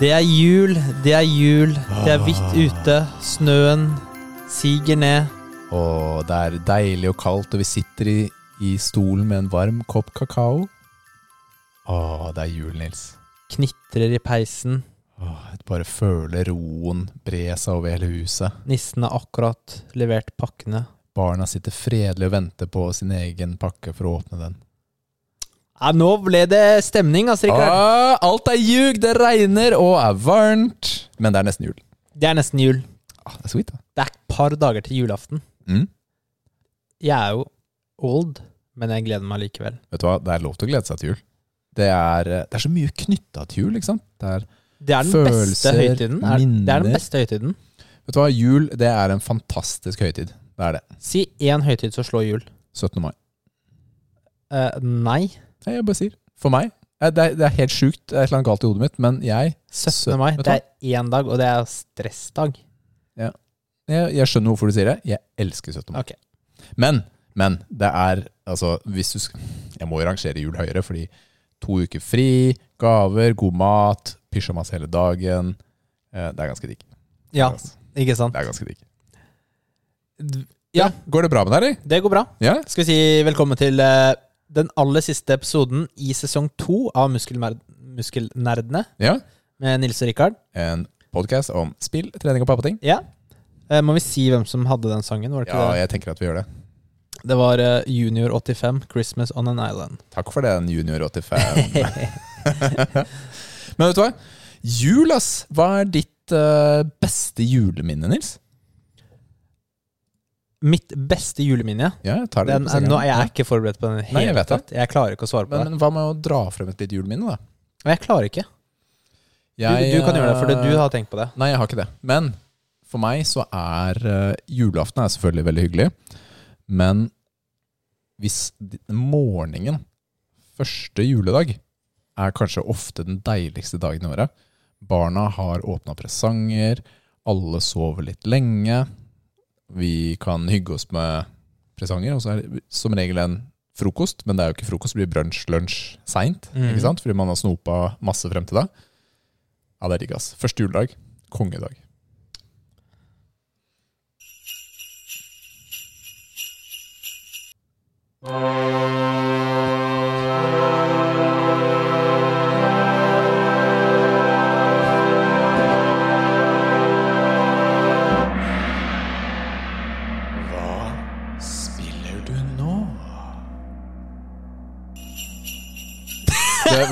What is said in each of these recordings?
Det er jul, det er jul, det er hvitt ute, snøen siger ned. Og det er deilig og kaldt, og vi sitter i, i stolen med en varm kopp kakao. Å, det er jul, Nils. Knitrer i peisen. Åh, jeg bare føler roen bre seg over hele huset. Nissen har akkurat levert pakkene. Barna sitter fredelig og venter på sin egen pakke for å åpne den. Ja, nå ble det stemning, altså, Rikard. Ah, alt er ljug, det regner og er varmt. Men det er nesten jul. Det er nesten jul. Ah, det er sweet, da. Det er et par dager til julaften. Mm. Jeg er jo old, men jeg gleder meg likevel. Vet du hva, det er lov til å glede seg til jul. Det er, eh, det er så mye knytta til jul, ikke sant. Det er, Det er Følelser, høytiden. Er, det er den beste høytiden. vet du hva, jul det er en fantastisk høytid. Det er det. Si én høytid som slår jul. 17. mai. Uh, nei. Nei, jeg bare sier. For meg. eh, Det er, det er helt sjukt, det er et eller annet galt i hodet mitt, men jeg, 17. mai. Det er én dag, og det er stressdag. jeg, jeg skjønner hvorfor du sier det. Jeg elsker 17. mai. Ok. Men, men det er altså hvis du skal, Jeg må jo rangere jul høyere, fordi to uker fri, gaver, god mat, pysjamas hele dagen. eh, Det er ganske digg. Ja, Altså, ikke sant? Det er ganske digg. Ja, Går det bra med deg, eller? det går bra. Ja? Skal vi si velkommen til eh, den aller siste episoden i sesong to av Muskelnerdene ja? med Nils og Rikard. En podkast om spill, trening og pappating. Ja. Eh, må vi si hvem som hadde den sangen? Var det ikke Ja, det? jeg tenker at vi gjør det. Det var uh, Junior 85, 'Christmas on an Island'. Takk for den, Junior 85. Men vet du hva? Jul, ass! Hva er ditt uh, beste juleminne, Nils? Mitt beste juleminne. Ja, jeg tar det Den, er, nå er jeg ikke forberedt på den Helt Nei, jeg vet tatt. Jeg klarer ikke å svare på men, det. men hva med å dra frem et lite juleminne, da? Jeg klarer ikke. Du, Jeg, du kan gjøre det, for eh, du har tenkt på det. Nei, jeg har ikke det. Men for meg så er uh, julaften er selvfølgelig veldig hyggelig. Men hvis morgenen, første juledag, er kanskje ofte den deiligste dagen i året. Barna har åpna presanger, alle sover litt lenge. Vi kan hygge oss med presanger, og så er det som regel en frokost. Men det er jo ikke frokost, det blir brunsj, lunsj seint. Mm. Ikke sant? Fordi man har snopa masse frem til da. Ja, det er digg, ass. Første juledag. Kongedag.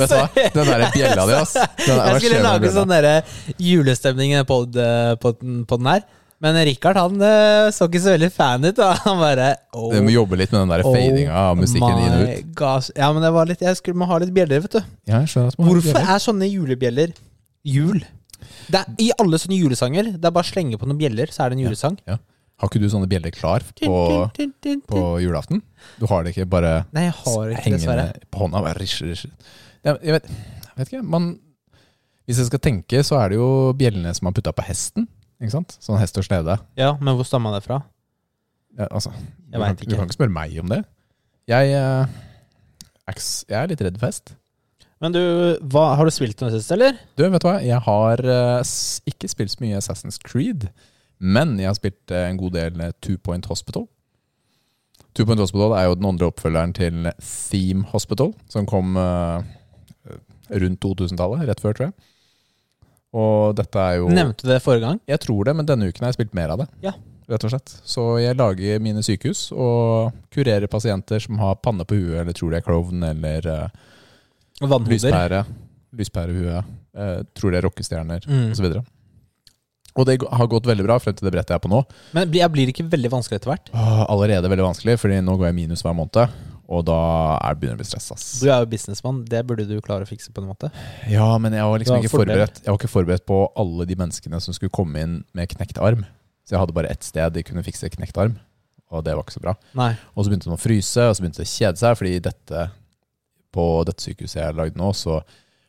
Vet du hva? Den der bjella di, ass. Den, Jeg skulle lage sånn derre julestemning på, eh, på, på den her. Men Rikard han eh, så ikke så veldig fan ut. Da. Han bare oh, Du må jobbe litt med den der fadinga av musikken inn og ut. gosh. Ja, men det var litt Jeg skulle må ha litt bjeller, vet du. Ja, jeg skjønner at man Hvorfor er sånne julebjeller jul? Det er, I alle sånne julesanger, det er bare å slenge på noen bjeller, så er det en julesang. Har ikke du sånne bjeller klar på, på julaften? Du har det ikke bare Nei, jeg har ikke hengende dessverre. på hånda? Bare rish, risje. Jeg vet, jeg vet ikke, man Hvis jeg skal tenke, så er det jo bjellene som man putta på hesten. Ikke sant? Sånn hest og slede. Ja, men hvor stammer det fra? Ja, altså, du, Jeg kan, du ikke. kan ikke spørre meg om det. Jeg, eh, er jeg er litt redd for hest. Men du, hva, har du spilt noe sist, eller? Du, vet du hva? Jeg har eh, ikke spilt så mye Assassin's Creed, men jeg har spilt eh, en god del Two Point Hospital. Two Point Hospital er jo den andre oppfølgeren til Theme Hospital, som kom rundt 2000-tallet, rett før, tror jeg. Og dette er jo Nevnte du det forrige gang? Jeg tror det, men denne uken har jeg spilt mer av det. Ja. Rett og slett. Så jeg lager mine sykehus og kurerer pasienter som har panne på huet, eller tror de er klovn, eller uh, lyspære. lyspære. Lyspærehue. Uh, tror det er rockestjerner, Mm. osv. Og det har gått veldig bra frem til det brettet jeg er på nå. Men blir, blir det ikke veldig vanskelig etter hvert? Åh, allerede veldig vanskelig, fordi nå går jeg minus hver måned. Og da er det begynner å bli stress. ass. Du er jo businessmann, det burde du klare å fikse på en måte. Ja, men jeg var liksom ikke forberedt Jeg var ikke forberedt på alle de menneskene som skulle komme inn med knekt arm. Så jeg hadde bare ett sted de kunne fikse knekt arm, og det var ikke så bra. Nei. Og så begynte de å fryse, og så begynte det å kjede seg, fordi dette, på dette sykehuset jeg lagde nå, så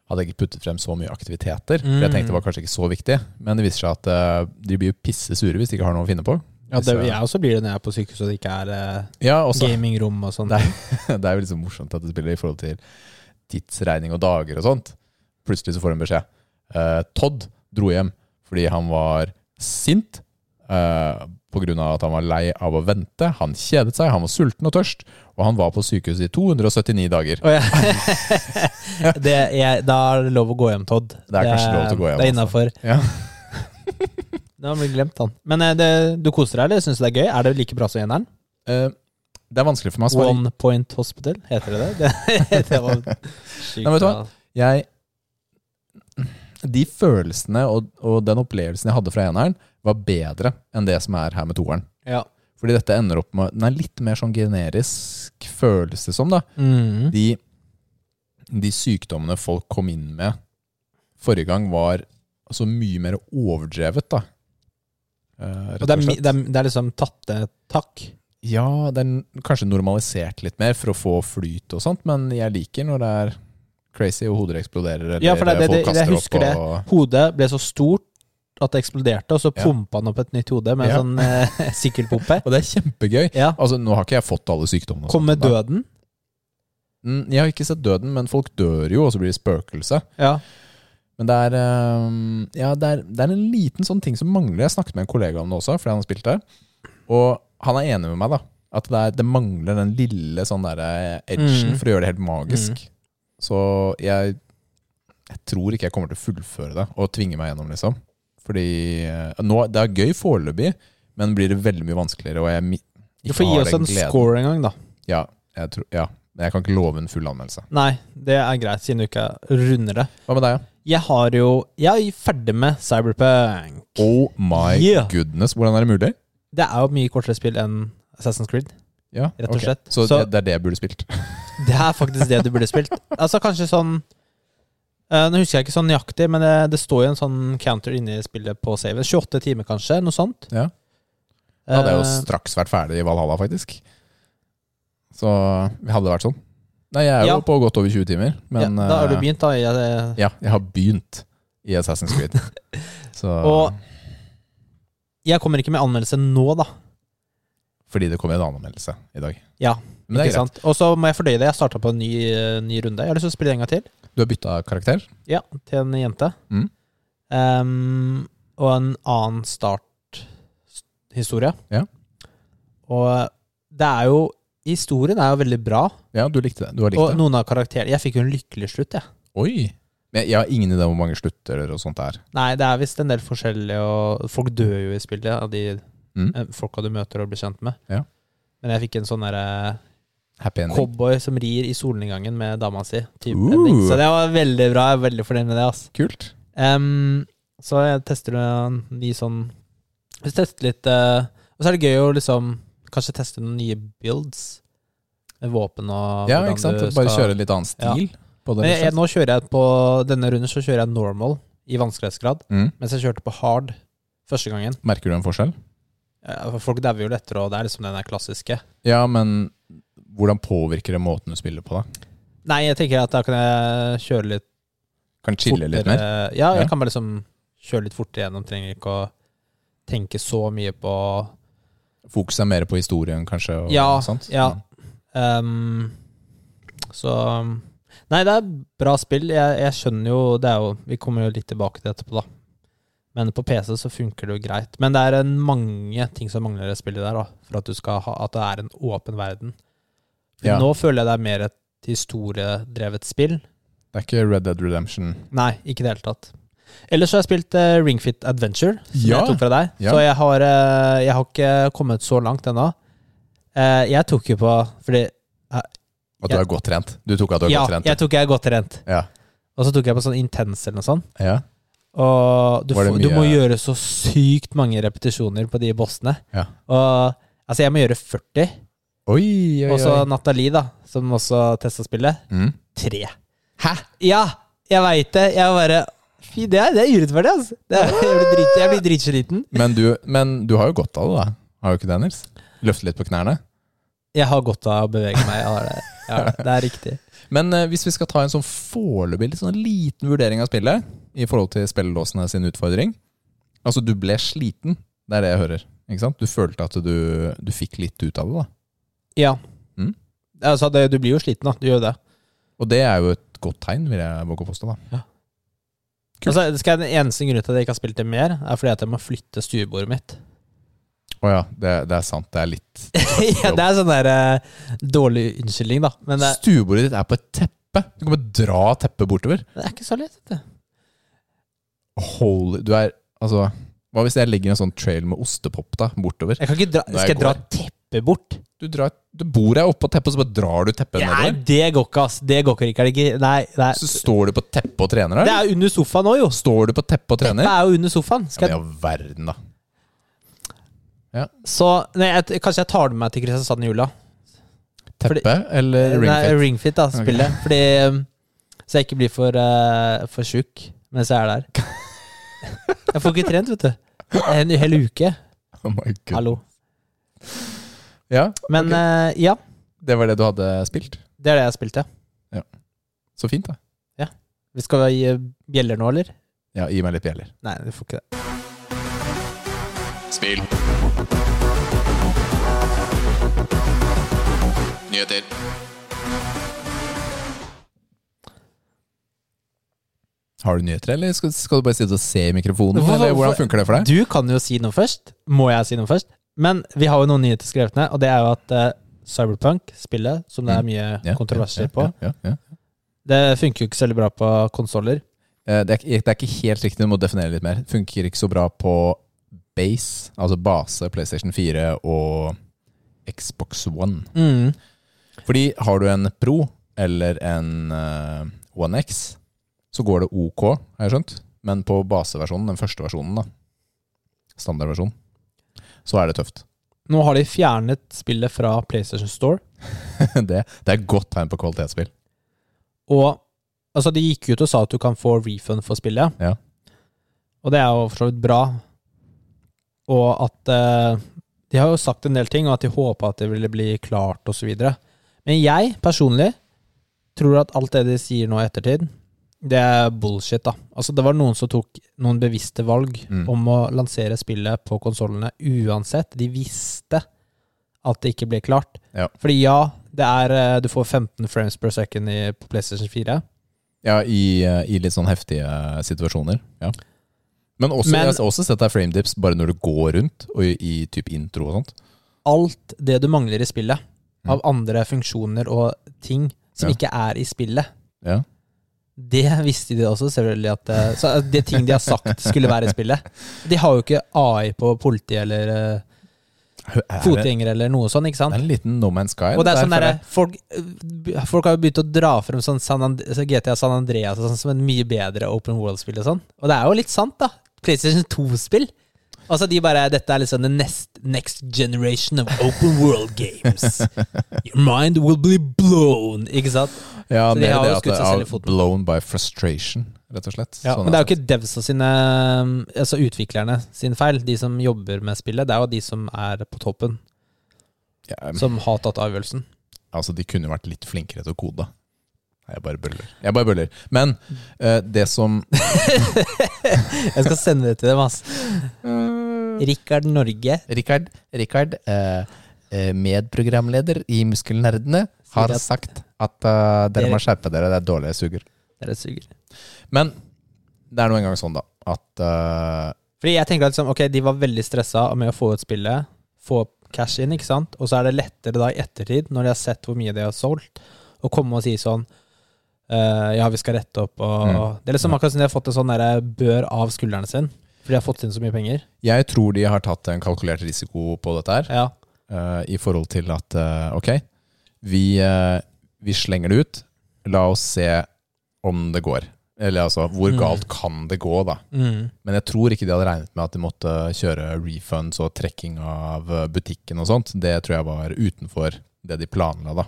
hadde jeg ikke puttet frem så mye aktiviteter. For jeg tenkte det var kanskje ikke så viktig, men det viser seg at eh, de blir jo pisse sure hvis de ikke har noe å finne på. Ja, det, jeg også blir det når jeg er på sykehuset og det ikke er eh, Ja, gamingrom og sånn. Det det er jo liksom morsomt at det spiller i forhold til tidsregning og dager og sånt. Plutselig så får du en beskjed. Eh, Todd dro hjem fordi han var sint eh, av at han var lei av å vente. Han kjedet seg, han var sulten og tørst, og han var på sykehuset i 279 dager. Oh, ja. det er, da er det lov å gå hjem, Todd. Det er kanskje lov til å gå hjem, Det er innafor. Ja. Nå har vi glemt han. Men eh, det, du koser deg, eller syns du det er gøy? Er det like bra som eneren? Eh, det er vanskelig for meg å svare. One Point Hospital, heter det det? det, det var sykt Nei, vet du hva? bra. Jeg De følelsene og, og den opplevelsen jeg hadde fra eneren, var bedre enn det som er her med toeren. Ja. Fordi dette ender opp med Den er litt mer sånn generisk følelse som, da. Mm. De, de sykdommene folk kom inn med forrige gang, var altså mye mer overdrevet, da. Eh, Og det er, det, er, det er liksom tatt det takk. Ja, det er kanskje normalisert litt mer for å få flyt og sånt, men jeg liker når det er crazy og hoder eksploderer, eller Ja, for det, det, folk det, kaster jeg husker det. opp og Hodet ble så stort at det eksploderte, og så Ja. pumpa han opp et nytt hode med Ja. sånn eh, sykkelpumpe. Og det er kjempegøy. Ja. Altså, Nå har ikke jeg fått alle sykdommene. og Kom med sånt, da. døden. Mm, Jeg har ikke sett døden, men folk dør jo, og så blir det spøkelse. Ja. Men det er, ja, det er, det er en liten sånn ting som mangler. Jeg snakket med en kollega om det også, fordi han har spilt det. Og han er enig med meg, da. At det, er, det mangler den lille sånn der edgen Mm. for å gjøre det helt magisk. Så jeg, jeg tror ikke jeg kommer til å fullføre det og tvinge meg gjennom, liksom. Fordi øh, nå, Det er gøy foreløpig, men blir det veldig mye vanskeligere, og jeg mi- Du får gi oss den en score en gang, da. Ja, jeg tror, ja, men jeg kan ikke love en full anmeldelse. Nei, det er greit, siden du ikke runder det. Hva med deg? ja? Jeg har jo Jeg er ferdig med Cyberpunk. Oh my Yeah. goodness, hvordan er det mulig? Det er jo mye kortere spill enn Assassin's Creed. Ja, Rett og ok. slett. Så, Så- det, er det jeg burde spilt. Det er faktisk det du burde spilt. Altså kanskje sånn eh, Nå husker jeg ikke sånn nøyaktig, men det, det står jo en sånn counter inni spillet på saven. 28 timer, kanskje? Noe sånt. Ja. Da hadde jeg jo Eh, straks vært ferdig i Valhalla, faktisk. Så vi hadde vært sånn. Nei, jeg er jo Ja. på godt over 20 timer, men ja, Da har du eh, begynt, da. i, eh, Ja, jeg har begynt i Assassin's Creed. Så, Og jeg kommer ikke med anmeldelse nå, da. fordi det kommer en annen anmeldelse i dag. Ja, Men det er ikke greit. sant? Og så må jeg fordøye det. Jeg starta på en ny, eh, ny runde. Jeg har lyst til å spille en gang til. Du har bytta karakter? Ja, til en jente. Mm. Ehm, og en annen starthistorie. Ja. Og det er jo Historien er jo veldig bra, Ja, du likte det. Du har likt og det. noen av karakterene Jeg fikk jo en lykkelig slutt, jeg. Oi! Men jeg har ingen idé om hvor mange slutter og sånt det er. Nei, det er visst en del forskjellige, og folk dør jo i spillet av de Mm. eh, folka du møter og blir kjent med. Ja. Men jeg fikk en sånn derre Happy cowboy som rir i solnedgangen med dama si. Uh. Så det var veldig bra. Jeg er veldig fornøyd med det. ass. Kult. Um, så jeg tester en ny sånn Vi tester litt uh, Og så er det gøy å liksom kanskje teste noen nye builds våpen og Ja, ikke sant? Bare kjøre litt annen stil på det. Jeg, jeg, nå kjører jeg på denne runden så kjører jeg normal i vanskelighetsgrad, Mm. mens jeg kjørte på hard første gangen. Merker du en forskjell? Ja, Folk dauer jo lettere, og det er liksom den der klassiske. Ja, men hvordan påvirker det måten du spiller på, da? Nei, jeg tenker at da kan jeg kjøre litt Kan chille litt mer? Ja, jeg Ja. kan bare liksom kjøre litt fortere gjennom. Trenger ikke å tenke så mye på Fokuset er mer på historien, kanskje? Ja, sånt? ja. Ehm, så Nei, det er bra spill. Jeg, jeg skjønner jo Det er jo Vi kommer jo litt tilbake til etterpå, da. Men på PC så funker det jo greit. Men det er en mange ting som mangler i spillet der, da. For at ha At det er en åpen verden. Ja. Nå føler jeg det er mer et historiedrevet spill. Det er ikke Red Dead Redemption. Nei, ikke i det hele tatt. Ellers så har jeg spilt eh, Ringfit Adventure, som Ja. jeg tok fra deg. Ja. Så jeg har, eh, jeg har ikke kommet så langt ennå. Eh, jeg tok jo på Fordi At du jeg, er godt trent. Du tok at du er Ja, godt trent? jeg tok jeg er godt trent. Ja. Og så tok jeg på sånn intens eller noe sånt. ja. Og du, mye, du må gjøre så sykt mange repetisjoner på de bossene. Ja. Og altså, jeg må gjøre 40. Oi, oi, Og så. Nathalie, da, som også testa spillet. Mm. Tre. Hæ? Ja, jeg veit det. Jeg bare Fy, det er, det er urettferdig, altså. Det er, jeg blir drit- jeg blir dritsliten. Men, du, men du har jo godt av det, da. Har du ikke det, Nils? Løfte litt på knærne? Jeg har godt av å bevege meg. Ja det. Det. er riktig. Men eh, hvis vi skal ta en sånn foreløpig sånn liten vurdering av spillet i forhold til spillelåsene sin utfordring Altså, du ble sliten. Det er det jeg hører. Ikke sant? Du følte at du, du fikk litt ut av det, da. Ja. Mm. Altså, det, du blir jo sliten, da. Du gjør det. Og det er jo et godt tegn, vil jeg våge å påstå. da. Altså, skal jeg, Den eneste grunnen til at jeg ikke har spilt det mer, er fordi at jeg må flytte stuebordet mitt. Å ja, det, det er sant. Det er litt ja, det er sånn der uh, dårlig unnskyldning, da. Men det, Stuebordet ditt er på et teppe. Du kan bare dra teppet bortover. det er ikke så lett. vet. Holy Du er Altså, hva hvis jeg legger en sånn trail med ostepop da bortover? Jeg kan ikke dra, skal jeg jeg dra teppet bort? Du, drar, du bor her oppe på teppet, og så bare drar du teppet ja, nedover? det går ikke, ass. Det går ikke, Rikard. Nei, nei. Så står du på teppet og trener Det er under sofaen nå, jo. Står du på teppet og Teppet trener? er jo under sofaen. Ja, Skal men i all verden, da. Så nei, jeg, kanskje jeg tar det med meg til Kristiansand i jula. Fordi- Teppe eller Nei, ringfit? Ringfit, da, spillet. Fordi um, Så jeg ikke blir for, uh, for sjuk mens jeg er der. Jeg får ikke trent, vet du. En hel uke. Oh my God. Hallo. Ja, Men okay. uh, ja, det var det du hadde spilt. det er det jeg spilte. Så fint, da. Vi skal gi uh, bjeller nå, eller? Ja, gi meg litt bjeller. Nei, du får ikke det. Spill. Nyheter. Har du nyheter, eller skal, skal du bare sitte og se i mikrofonen? Hvorfor- Eller hvordan funker det for deg? Du kan jo si noe først. Må jeg si noe først? Men vi har jo noen nyheter skrevet ned, og det er jo at uh, Cyberpunk, spillet, som det er mye Mm. Ja, kontroverser ja, på, Ja, ja, ja. det funker jo ikke så veldig bra på konsoller. Eh, Det, det er ikke helt riktig, du må definere litt mer. Funker ikke så bra på base, altså base, PlayStation 4 og Xbox One. Mm. Fordi har du en Pro eller en uh, One X, så går det ok, har jeg skjønt. Men på baseversjonen, den første versjonen, da, standardversjonen, så er det tøft. Nå har de fjernet spillet fra PlayStation Store. det, det er godt tegn på kvalitetsspill. Og altså, de gikk ut og sa at du kan få refund for spillet. Ja. Og det er jo for så vidt bra. Og at eh, De har jo sagt en del ting, og at de håpa at det ville bli klart, osv. Men jeg personlig tror at alt det de sier nå i ettertid, det er bullshit, da. Altså, det var noen som tok noen bevisste valg Mm. om å lansere spillet på konsollene uansett. De visste at det ikke ble klart. Ja. Fordi ja, det er eh, Du får 15 frames per second i, på PlayStation 4. Ja, i, eh, i litt sånn heftige situasjoner. Ja. Men også, Men- jeg har også sett deg framedips bare når du går rundt, og i, i typ intro og sånt. alt det du mangler i spillet, Mm. av andre funksjoner og ting som Ja. ikke er i spillet, Ja. det visste de også, selvfølgelig. At, eh, så det ting de har sagt skulle være i spillet. De har jo ikke AI på politi eller Er fotgjengere eller noe sånt, ikke det er en liten No Man's Sky. Og det er sånn der, folk, eh, folk har jo begynt å dra frem sånn San GTA San Andreas sånn, som en mye bedre open world-spill og sånn. Og det er jo litt sant, da. PlayStation 2-spill. Altså de bare, Dette er liksom the next, next generation of open world games. Your mind will be blown. Ikke sant? Ja, Så de har jo skutt seg selv i foten. blown by frustration, rett og slett. Ja, Sånn men det er jo ikke ikke devsa sine Altså utviklerne sin feil, de som jobber med spillet. Det er jo de som er på toppen, ja, men, som har tatt avgjørelsen. Altså, de kunne vært litt flinkere til å kode. Jeg bare bøller. Jeg bare bøller. Men uh, det som Jeg skal sende det til dem, ass. Rikard Norge. Rikard, Rikard eh, eh, medprogramleder i Muskelnerdene, har sagt at uh, dere må skjerpe dere, det er dårlige suger. Dere suger. Men det er nå engang sånn, da, at eh, Fordi jeg tenker at liksom, okay, de var veldig stressa med å få ut spillet, få cash inn, ikke sant? Og så er det lettere da i ettertid, når de har sett hvor mye de har solgt, å komme og si sånn eh, Ja, vi skal rette opp og Mm. Det er liksom akkurat som de har fått en sånn derre bør av skuldrene sin. For de har fått inn så mye penger. jeg tror de har tatt en kalkulert risiko på dette her. Ja. Uh, I forhold til at uh, ok, vi, eh, vi slenger det ut. La oss se om det går. Eller altså, hvor Mm. galt kan det gå, da? Mm. Men jeg tror ikke de hadde regnet med at de måtte kjøre refunds og trekking av eh, butikken og sånt. Det tror jeg var utenfor det de planla, da.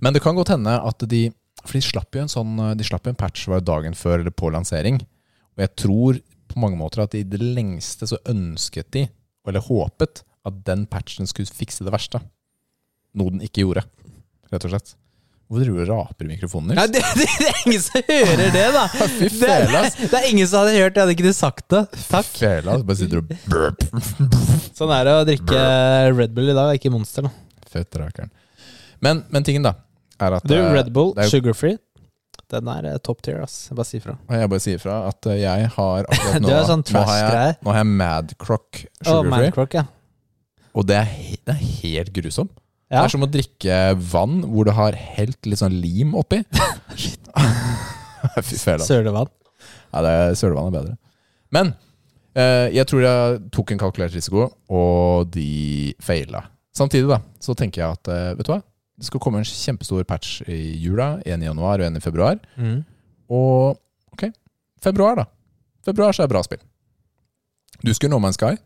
Men det kan godt hende at de For de slapp jo en sånn De slapp jo en patch var jo dagen før eller på lansering. Og jeg tror på mange måter at i det lengste så ønsket de, eller håpet, at den patchen skulle fikse det verste. Noe den ikke gjorde, rett og slett. Hvorfor driver du og raper i mikrofonen? Nils? det, det, det er ingen som hører det, da! Fy Det, fela, ass. det er ingen som hadde hørt det, hadde ikke du sagt det. Takk. Fela, ass. Bare sitter og burp. Sånn er det å drikke Red Bull i dag, ikke Monster. da. Men, men tingen, da, er at Du, eh, Red Bull, det er sugarfree. Den er eh, top tier, ass. Jeg bare si fra. Og jeg bare sier fra at eh, jeg har akkurat nå sånn nå har jeg, nå har jeg Madcrock sugarfree. Oh, ja. og det er, he- det er helt grusom. Det er som å drikke vann hvor du har helt litt sånn lim oppi. Fy fæla. Sølevann. Ja, det er sølevann er bedre. Men eh, jeg tror jeg tok en kalkulert risiko, og de feila. Samtidig da, så tenker jeg at eh, vet du hva? Det skal komme en kjempestor patch i jula. En i januar og en i februar. Mm. Og ok, februar, da. Februar så er bra spill. Du husker No Man's Sky?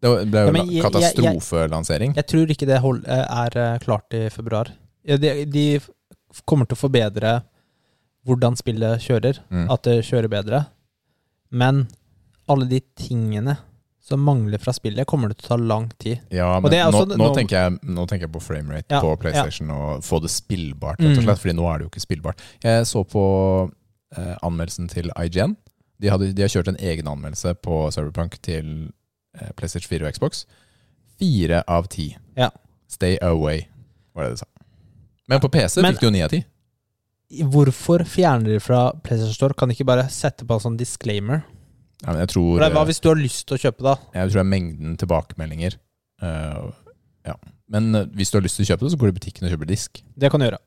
Det ble jo Ja, men la- jeg- jeg- Jeg tror ikke det hold, eh, er eh, klart i februar. De, de kommer til å forbedre hvordan spillet kjører, Mm. at det kjører bedre. Men alle de tingene som mangler fra spillet, kommer det til å ta lang tid. Ja, men er nå, også- nå, nå- tenker jeg, nå tenker jeg på framerate Ja, på PlayStation og få det spillbart, rett og Mm. Fordi nå er det jo ikke spillbart. Jeg så på eh, anmeldelsen til IGN. De, hadde, de har kjørt en egen anmeldelse på Cyberpunk til eh, PlayStation 4 og Xbox. Fire av ti. Ja. Stay away, var det de sa. Men på PC Men- fikk du jo ni av ti. Hvorfor fjerner de fra PlayStation Store? Kan de ikke bare sette på en sånn disclaimer? Ja, men jeg tror, hva eh, hvis du har lyst til å kjøpe, da? jeg tror det er mengden tilbakemeldinger. Uh, ja. Men eh, hvis du har lyst til å kjøpe det, så går du i butikken og kjøper disk. Det kan du gjøre.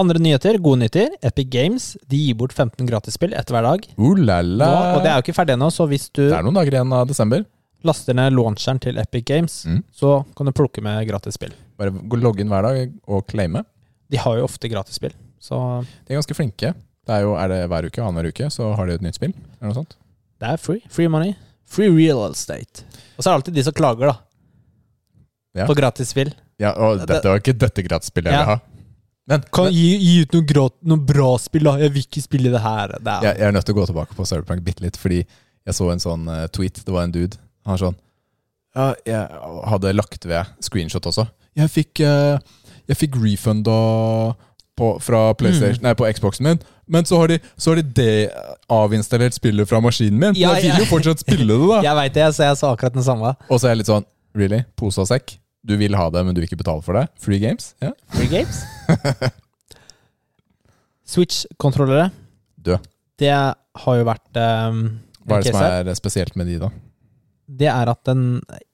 Andre nyheter, gode nyheter. Epic Games de gir bort 15 gratisspill etter hver dag. Uh, la, Nå, og det er jo ikke ferdig ennå, så hvis du Det er noen dager igjen av desember. laster ned launcheren til Epic Games, Mm. så kan du plukke med gratisspill. Bare gå logge inn hver dag og claime. De har jo ofte gratisspill, så De er ganske flinke. Det er jo, er det hver uke, annenhver uke, så har de et nytt spill. Eller noe sånt. det er free. Free money. Free real estate. Og så er det alltid de som klager, da. Ja. På gratisspill. Ja, og dette var ikke dette gratisspillet jeg Ja. ville ha. Men, Kan men gi, gi ut noe, grat, noe bra spill, da. Jeg vil ikke spille det her. Det jeg, jeg er nødt til å gå tilbake på Cyberpunk bitte litt, fordi jeg så en sånn uh, tweet. Det var en dude. Han sånn Ja, jeg hadde lagt ved screenshot også. Jeg fikk, uh, jeg fikk refunda på, fra PlayStation, nei, på Xboxen min, men så har de, så har de det avinstallert spillet fra maskinen min. Ja, jeg vil jo fortsatt spille det, da. Jeg veit det, så jeg sa akkurat den samme. Og så er jeg litt sånn Really? Pose og sekk? Du vil ha det, men du vil ikke betale for det? Free games? Ja. Free games. Switch-kontrollere. Død. Det har jo vært um, Hva er det som er spesielt med de, da? Det er at den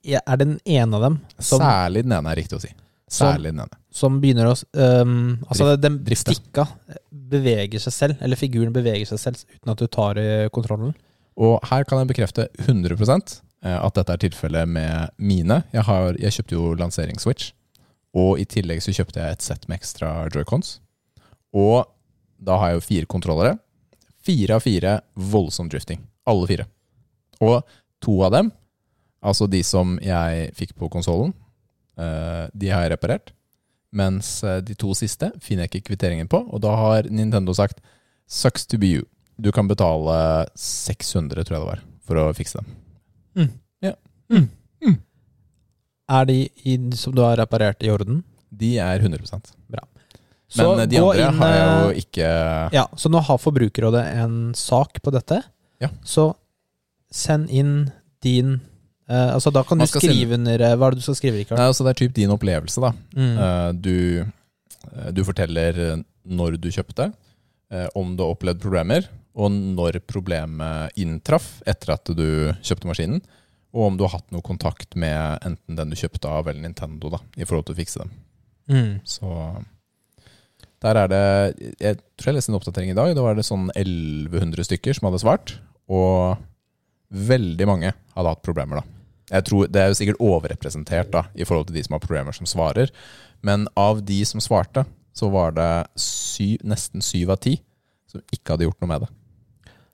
er den ene av dem som, Særlig den ene er riktig å si. Særlig den ene. Som begynner å um, Altså, den stikka beveger seg selv, eller figuren beveger seg selv uten at du tar kontrollen. Og her kan jeg bekrefte 100 eh, at dette er tilfellet med mine. Jeg, har, jeg kjøpte jo lanseringsswitch, og i tillegg så kjøpte jeg et sett med ekstra joycons. Og da har jeg jo fire kontrollere. Fire av fire voldsom drifting. Alle fire. Og to av dem, altså de som jeg fikk på konsollen, eh, de har jeg reparert. Mens eh, de to siste finner jeg ikke kvitteringen på, og da har Nintendo sagt Sucks to be you. Du kan betale 600, tror jeg det var, for å fikse dem. Er de i, som du har reparert, i orden? De er 100% Men så de andre inn, har jeg jo eh, ikke Ja, så nå har Forbrukerrådet en sak på dette. Ja. Så send inn din eh, Altså Da kan Man du skrive under eh, Hva er det du skal skrive, Rikard? Nei, altså Det er typ din opplevelse, da. Mm. Uh, Du, du forteller når du kjøpte, om du har opplevd problemer, og når problemet inntraff etter at du kjøpte maskinen. Og om du har hatt noe kontakt med enten den du kjøpte av, eller Nintendo, da, i forhold til å fikse dem. Mm. Så der er det Jeg tror jeg leste en oppdatering i dag. Da var det sånn 1100 stykker som hadde svart. Og veldig mange hadde hatt problemer, da. Jeg tror Det er jo sikkert overrepresentert da i forhold til de som har problemer, som svarer. Men av de som svarte, så var det syv, nesten syv av ti som ikke hadde gjort noe med det.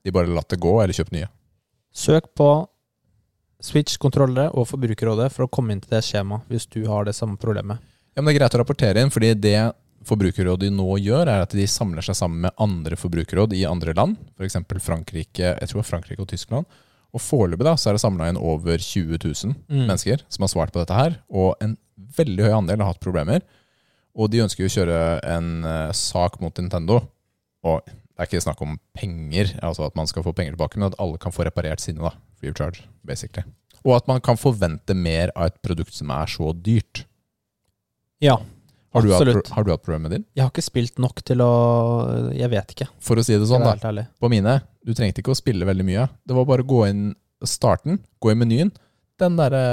De bare latt det gå, eller kjøpt nye. Søk på Switch-kontrollere og Forbrukerrådet for å komme inn til det skjemaet hvis du har det samme problemet. Ja, men Det er greit å rapportere inn, fordi det Forbrukerrådet nå gjør, er at de samler seg sammen med andre forbrukerråd i andre land, f.eks. Frankrike jeg tror Frankrike og Tyskland. Og foreløpig da, så er det samla inn over 20 000 Mm. mennesker som har svart på dette her, og en veldig høy andel har hatt problemer. Og de ønsker jo å kjøre en uh, sak mot Nintendo. Og det er ikke snakk om penger, altså at man skal få penger tilbake, men at alle kan få reparert sine, da. Free of charge, basically. Og at man kan forvente mer av et produkt som er så dyrt. Ja. Har du, hatt, har du hatt problemer med din? Jeg har ikke spilt nok til å Jeg vet ikke. For å si det sånn, det da. På mine, du trengte ikke å spille veldig mye. Det var bare å gå inn starten, gå i menyen. Den derre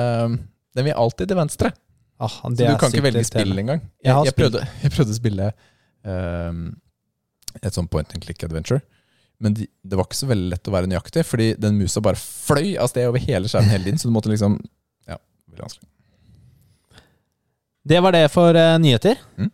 Den vil alltid til venstre. Ah, Så du kan ikke velge spill engang. Jeg Jeg, jeg, prøvde, jeg prøvde å spille ehm, et sånn point and click adventure. Men de, det var ikke så veldig lett å være nøyaktig, fordi den musa bare fløy av sted over hele skjermen hele tiden. Så du måtte liksom Ja, veldig vanskelig. Det var det for uh, nyheter. Mm.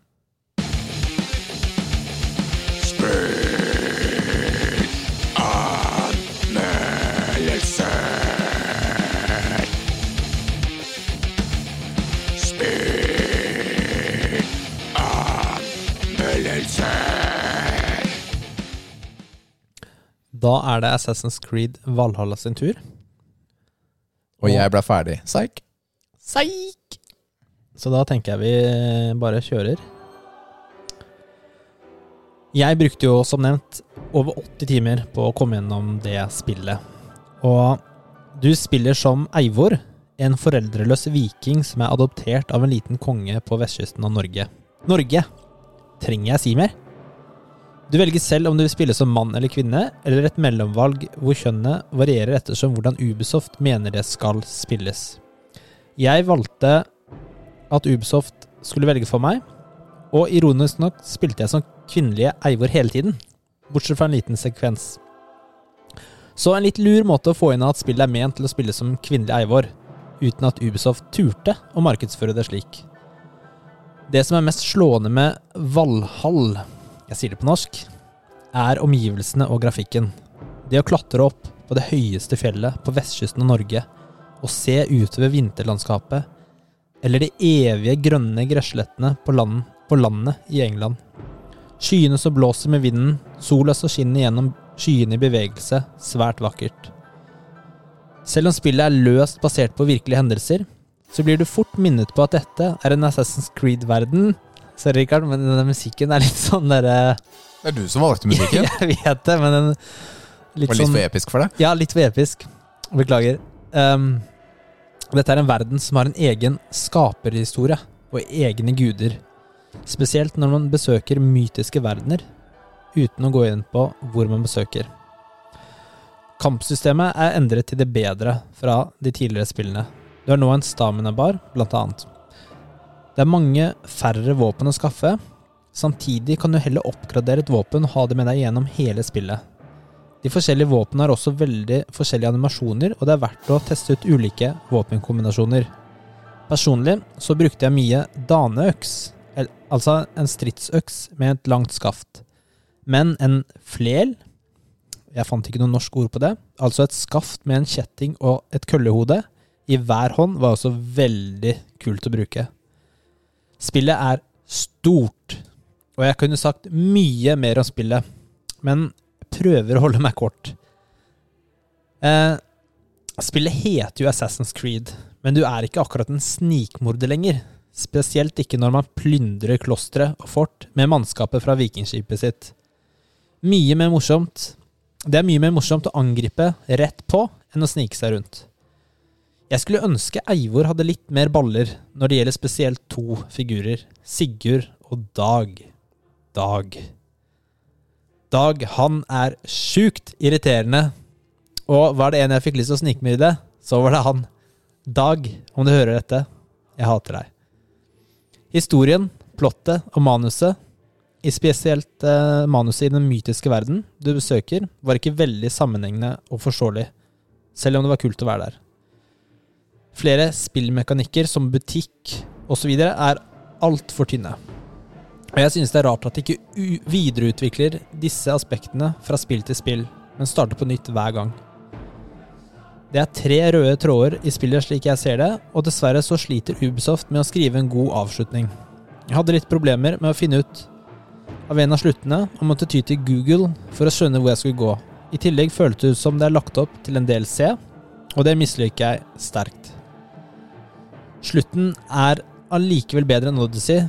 Da er det Assassin's Creed Valhalla sin tur. Og jeg ble ferdig. Psyk. Seik! Så da tenker jeg vi bare kjører. Jeg brukte jo, som nevnt, over 80 timer på å komme gjennom det spillet. Og du spiller som Eivor, en foreldreløs viking som er adoptert av en liten konge på vestkysten av Norge. Norge! Trenger jeg si mer? Du velger selv om du vil spille som mann eller kvinne, eller et mellomvalg hvor kjønnet varierer ettersom hvordan Ubisoft mener det skal spilles. Jeg valgte at Ubisoft skulle velge for meg, og ironisk nok spilte jeg som kvinnelige Eivor hele tiden, bortsett fra en liten sekvens. Så en litt lur måte å få inn at spillet er ment til å spille som kvinnelig Eivor, uten at Ubisoft turte å markedsføre det slik. Det som er mest slående med Valhall, jeg sier det på norsk, er omgivelsene og grafikken. Det å klatre opp på det høyeste fjellet på vestkysten av Norge og se utover vinterlandskapet, eller de evige grønne gresslettene på, land, på landet i England. Skyene som blåser med vinden, sola som skinner gjennom skyene i bevegelse, svært vakkert. Selv om spillet er løst basert på virkelige hendelser, så blir du fort minnet på at dette er en Assassin's Creed-verden. Sorry, Rikard, men denne musikken er litt sånn derre Det er du som valgte musikken. Jeg vet det, men den litt Var litt sånn for episk for deg? ja, litt for episk. Beklager. Ehm, dette er en verden som har en egen skaperhistorie og egne guder. Spesielt når man besøker mytiske verdener, uten å gå inn på hvor man besøker. Kampsystemet er endret til det bedre fra de tidligere spillene. Du har nå en stamina-bar, blant annet. Det er mange færre våpen å skaffe. Samtidig kan du heller oppgradere et våpen og ha det med deg gjennom hele spillet. De forskjellige våpnene har også veldig forskjellige animasjoner, og det er verdt å teste ut ulike våpenkombinasjoner. Personlig så brukte jeg mye daneøks, altså en stridsøks med et langt skaft. Men en flel Jeg fant ikke noe norsk ord på det. Altså et skaft med en kjetting og et køllehode i hver hånd var også veldig kult å bruke. Spillet er stort, og jeg kunne sagt mye mer om spillet, men prøver å holde meg kort. Eh, spillet heter jo Assassin's Creed, men du er ikke akkurat en snikmorder lenger. Spesielt ikke når man plyndrer klostre og fort med mannskapet fra vikingskipet sitt. Mye mer morsomt Det er mye mer morsomt å angripe rett på enn å snike seg rundt. Jeg skulle ønske Eivor hadde litt mer baller når det gjelder spesielt to figurer, Sigurd og Dag. Dag. Dag, han er sjukt irriterende. Og var det en jeg fikk lyst til å snikmyrde, så var det han. Dag, om du hører dette, jeg hater deg. Historien, plottet og manuset, i spesielt eh, manuset i den mytiske verden du besøker, var ikke veldig sammenhengende og forståelig, selv om det var kult å være der. Flere spillmekanikker som butikk osv. er altfor tynne. Og jeg synes det er rart at de ikke videreutvikler disse aspektene fra spill til spill, men starter på nytt hver gang. Det er tre røde tråder i spillet slik jeg ser det, og dessverre så sliter Ubisoft med å skrive en god avslutning. Jeg hadde litt problemer med å finne ut av en av sluttene, og måtte ty til Google for å skjønne hvor jeg skulle gå. I tillegg føltes det ut som det er lagt opp til en del C, og det misliker jeg sterkt. Slutten er allikevel bedre enn Odyssey,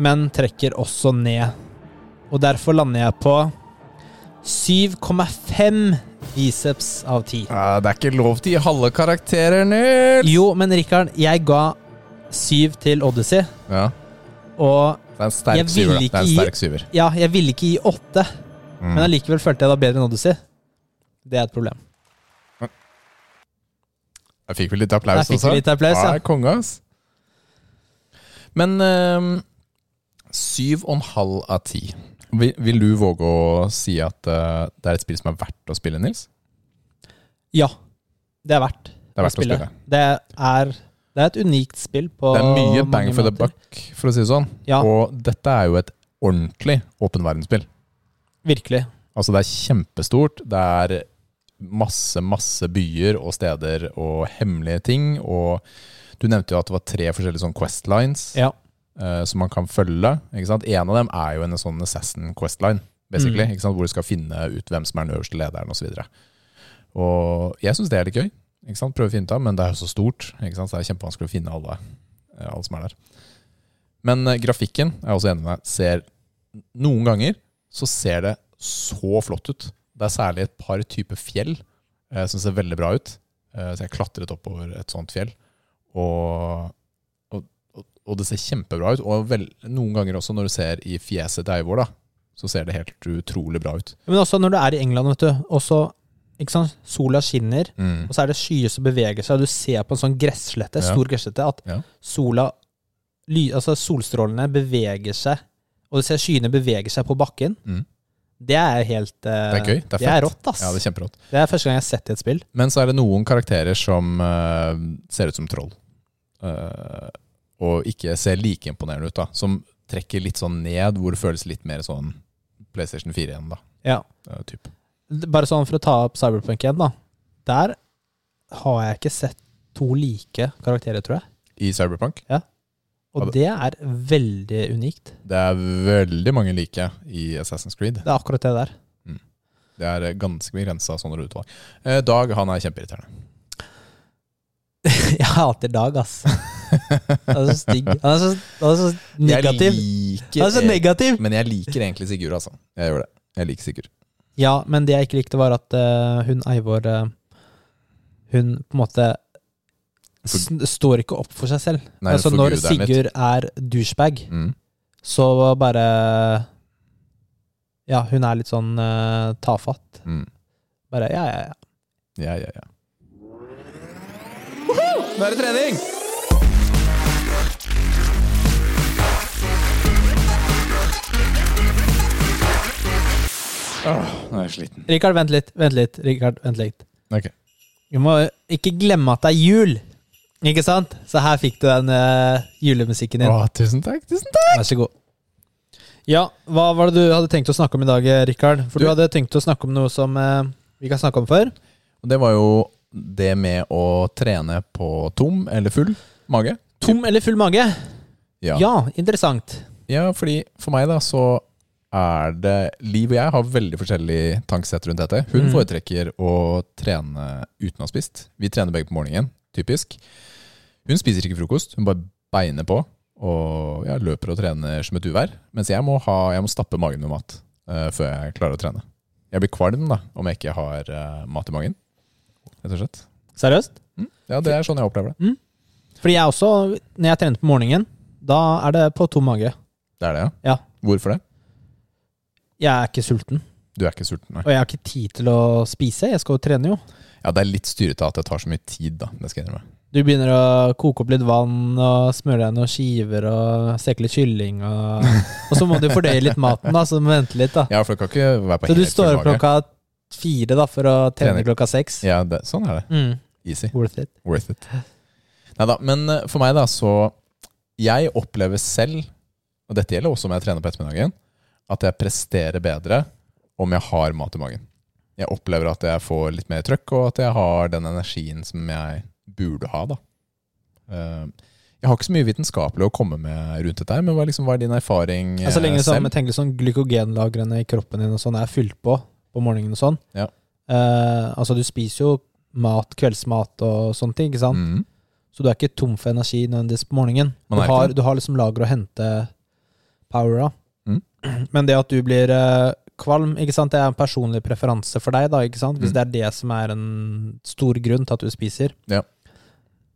men trekker også ned. Og derfor lander jeg på 7,5 biceps av 10. Ja, det er ikke lov til å gi halve karakterer, Nils! Jo, men Rikard, jeg ga 7 til Odyssey, Ja. og Det er en sterk Jeg vil syver. da. Det er en sterk syver. Ja, jeg ville ikke gi 8, Mm. men allikevel følte jeg det var bedre enn Odyssey. Det er et problem. Jeg fikk vel litt applaus Jeg fikk også. litt applaus, ja. ja. Konge, ass. Men ehm, syv og en halv av ti. Vil, vil du våge å si at eh, det er et spill som er verdt å spille, Nils? Ja, det er verdt Det er verdt å spille. Det er, det er et unikt spill på Det er mye bang for the buck, for å si det sånn. Ja, Og dette er jo et ordentlig åpen verdensspill. virkelig. Altså, det er kjempestort. Det er masse, masse byer og steder og hemmelige ting. Og du nevnte jo at det var tre forskjellige sånn quest lines Ja. Eh, som man kan følge. Ikke sant? En av dem er jo en sånn Assassin Questline, basically, Mm. hvor du skal finne ut hvem som er den øverste lederen osv. Og, og jeg syns det er litt gøy. Ikke sant? Prøve å finne ut av, men det er jo så stort, ikke sant? så det er kjempevanskelig å finne alle, eh, alle som er der. Men uh, grafikken er jeg også enig med ser Noen ganger så ser det så flott ut. Det er særlig et par typer fjell uh, som ser veldig bra ut. Uh, så jeg klatret oppover et sånt fjell. Og, og, det ser kjempebra ut. Og vel, noen ganger også når du ser i fjeset til Eivor, da, så ser det helt utrolig bra ut. Men også når du er i England, vet du. Også, ikke sant? Sola skinner, Mm. og så er det skyer som beveger seg. og Du ser på en sånn gresslette, Ja. stor gresslette, at Ja. sola Altså solstrålene beveger seg, og du ser skyene beveger seg på bakken. Mm. Det er helt eh, Det er gøy. Det er, Det er rått, ass. Ja, det er kjemperått. Det er første gang jeg har sett det i et spill. Men så er det noen karakterer som uh, ser ut som troll. Eh, og ikke ser like imponerende ut, da. Som trekker litt sånn ned, hvor det føles litt mer sånn PlayStation 4 igjen, da. Ja. Uh, typ. Bare sånn for å ta opp Cyberpunk igjen, da. Der har jeg ikke sett to like karakterer, tror jeg. I Cyberpunk. Ja. Og det er veldig unikt. Det er veldig mange like i Assassin's Creed. Det er akkurat det der. Det er eh, ganske begrensa sånne utvalg. Eh, Dag han er kjempeirriterende. Jeg hater Dag, ass. Han er så stygg. Han er så, han er så negativ. Jeg Han er så liker, negativ! men jeg liker egentlig Sigurd, altså. Jeg gjør det. Jeg liker Sigurd. Ja, men det jeg ikke likte, var at uh, hun Eivor uh, Hun på en måte for... står ikke opp for seg selv. Nei, altså Når. Sigurd er douchebag, Mm. så bare Ja, hun er litt sånn uh, tafatt. Mm. Bare ja, ja, ja. Ja, ja, ja. Nå er det trening! Åh, nå er jeg sliten. Rikard, vent litt. Vent litt. Rikard, vent litt. Ok. Du må ikke glemme at det er jul. Ikke sant? Så her fikk du den eh, julemusikken din. Åh, tusen takk, tusen takk. Vær så god. Ja, hva var det du hadde tenkt å snakke om i dag, eh, Rikard? For du, Du- hadde tenkt å snakke om noe som eh, vi har snakket om før. Og det var jo det med å trene på tom eller full mage. Tom eller full mage? Ja. Ja, interessant. Ja, fordi for meg da så er det Liv og jeg har veldig forskjellig tankesett rundt dette. Hun Mm. foretrekker å trene uten å ha spist. Vi trener begge på morgenen, typisk. Hun spiser ikke frokost, hun bare beiner på og jeg løper og trener som et uvær. Mens jeg må, ha, jeg må stappe magen med mat uh, før jeg klarer å trene. Jeg blir kvalm da, om jeg ikke har uh, mat i magen, rett og slett. Seriøst? Mm. Ja, det er sånn jeg opplever det. Fordi jeg også, når jeg trener på morgenen, da er det på tom mage. Det er det, ja. Ja. Hvorfor det? Jeg er ikke sulten, Du er ikke sulten, nei. og jeg har ikke tid til å spise. Jeg skal jo trene, jo. Ja, det er litt styrete at det tar så mye tid, da. Det skal jeg innrømme. Du begynner å koke opp litt vann og smøre deg noen skiver og steke litt kylling. Og, og så må du fordøye litt maten, da, så du må vente litt. da Ja, for det kan ikke være på Så du står opp klokka fire da for å trene klokka seks. Ja, det, sånn er det. Mm. Easy. Worth it. Worth it. Neida, men eh, for meg da, så Jeg opplever selv, og dette gjelder også om jeg trener på ettermiddagen, at jeg presterer bedre om jeg har mat i magen. Jeg opplever at jeg får litt mer trøkk, og at jeg har den energien som jeg burde ha, da. Eh, Jeg har ikke så mye vitenskapelig å komme med rundt dette, men hva, liksom, hva er din erfaring eh, Ja, så lenge som, selv? jeg tenker sånn glykogenlagrene i kroppen din og sånn er fylt på på morgenen og sånn. Ja. Eh, altså, du spiser jo mat, kveldsmat og sånne ting, ikke sant? Mm. Så du er ikke tom for energi nødvendigvis på morgenen. Du har, du har liksom lager å hente power av. Mm. Men det at du blir eh, kvalm, ikke sant? det er en personlig preferanse for deg, da, ikke sant? Hvis Mm. det er det som er en stor grunn til at du spiser, Ja.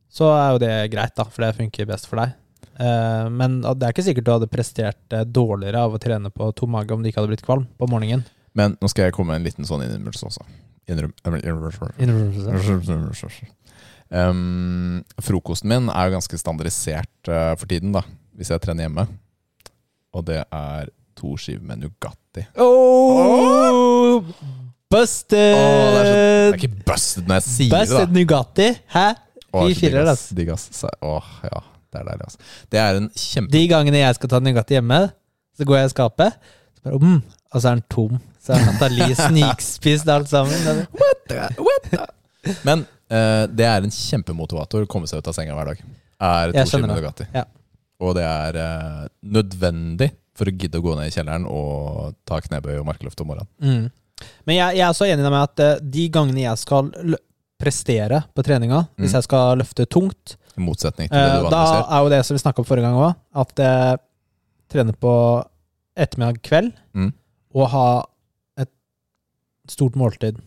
så er jo det greit, da, for det funker best for deg. Eh, men det er ikke sikkert du hadde prestert eh, dårligere av å trene på tom mage om du ikke hadde blitt kvalm på morgenen. Men nå skal jeg komme med en liten sånn innrømmelse også. Innrømmelse. Um, frokosten min er jo ganske standardisert for tiden, da, hvis jeg trener hjemme. Og det er to skiver med Nugatti. Oh, busted! Oh, det, er så, det er ikke busted når jeg sier busted det, Busted Nugatti. Hæ? Vi firer. Digg, ass. Åh, ja. Det er deilig, altså. Det er en kjempe... De gangene jeg skal ta Nugatti hjemme, så går jeg i skapet, så bare, mm, og så er den tom. Så er Nathalie snikspist alt sammen. What the? Men uh, det er en kjempemotivator å komme seg ut av senga hver dag. Er to skiver med. Nugatti. Ja. Og det er eh, nødvendig for å gidde å gå ned i kjelleren og ta knebøy og markløft om morgenen. Mm. Men jeg, jeg er så enig med at eh, de gangene jeg skal prestere på treninga, hvis Mm. jeg skal løfte tungt, I motsetning til det eh, du da vanligvis gjør. er jo det som vi snakka om forrige gang òg, at jeg trener på ettermiddag kveld Mm. og ha et stort måltid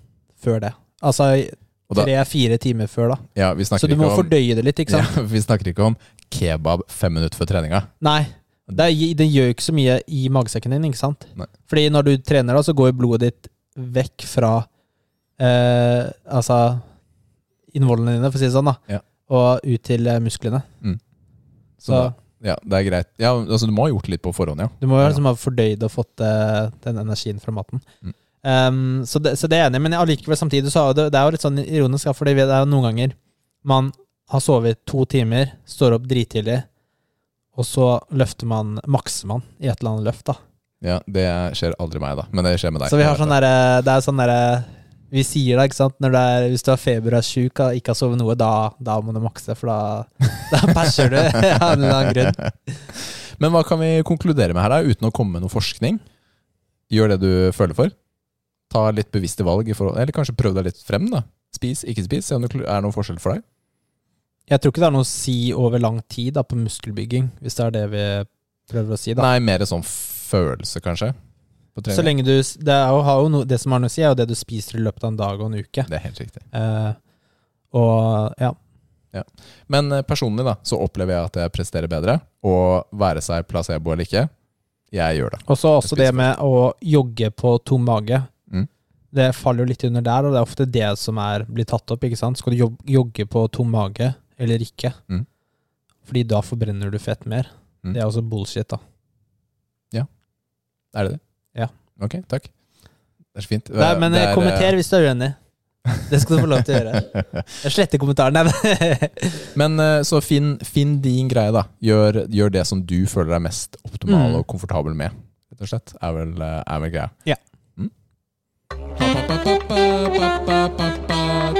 før det. Altså tre-fire timer før, da. Ja, vi Så du må om, fordøye det litt, ikke sant? Ja, vi snakker ikke om kebab fem minutter før treninga. Nei. Det, er- det gjør jo ikke så mye i magesekken din, ikke sant? Nei. Fordi når du trener, da, så går blodet ditt vekk fra eh, Altså innvollene dine, for å si det sånn, da. Ja. Og ut til musklene. musklene. Så, Så ja, det er greit. Ja, altså Du må ha gjort litt på forhånd, ja. du må jo liksom ha fordøyd og fått eh, den energien fra maten. Mm. Um, så, det, så det er enig men allikevel samtidig så er det, det er jo litt sånn ironisk, for det er jo noen ganger man har sovet to timer, står opp drittidlig, og så løfter man, makser man i et eller annet løft, da. ja. Det skjer aldri meg, da. Men det skjer med deg. Så vi har sånn det. derre Det er sånn derre Vi sier da, ikke sant? Når du er, hvis du har feber og er sjuk og ikke har sovet noe, da, da må du makse, for da, da perser du av en eller annen grunn. Men hva kan vi konkludere med her, da, uten å komme med noe forskning? Gjør det du føler for. Ta litt bevisste valg, i forhold, eller kanskje prøv deg litt frem. da Spis, ikke spis. Se om det er noen forskjell for deg. Jeg tror ikke det er noe å si over lang tid da, på muskelbygging, hvis det er det vi prøver å si. da Nei, mer sånn følelse, kanskje. Så lenge du Det, er jo, har jo no, det som har noe å si, er jo det du spiser i løpet av en dag og en uke. Det er helt riktig. Eh, og ja. Men eh, personlig da, så opplever jeg at jeg presterer bedre. Og være seg placebo eller ikke, jeg gjør det. Og så også det med å jogge på tom mage. Mm. Det faller jo litt under der, og det er ofte det som er, blir tatt opp. ikke sant? Skal du jogge på tom mage eller ikke? Mm. Fordi da forbrenner du fett mer. Mm. Det er også bullshit, da. Ja. Er det det? Ja. Ok, takk. Det er så fint. Nei, men eh, er, kommenter hvis du er uenig. Det skal du få lov til å gjøre. Jeg sletter kommentaren. Men eh, så finn, finn din greie, da. Gjør, gjør det som du føler deg mest optimal Mm. og komfortabel med. Rett og slett. Er vel, eh, er vel greia. Ja. Mm?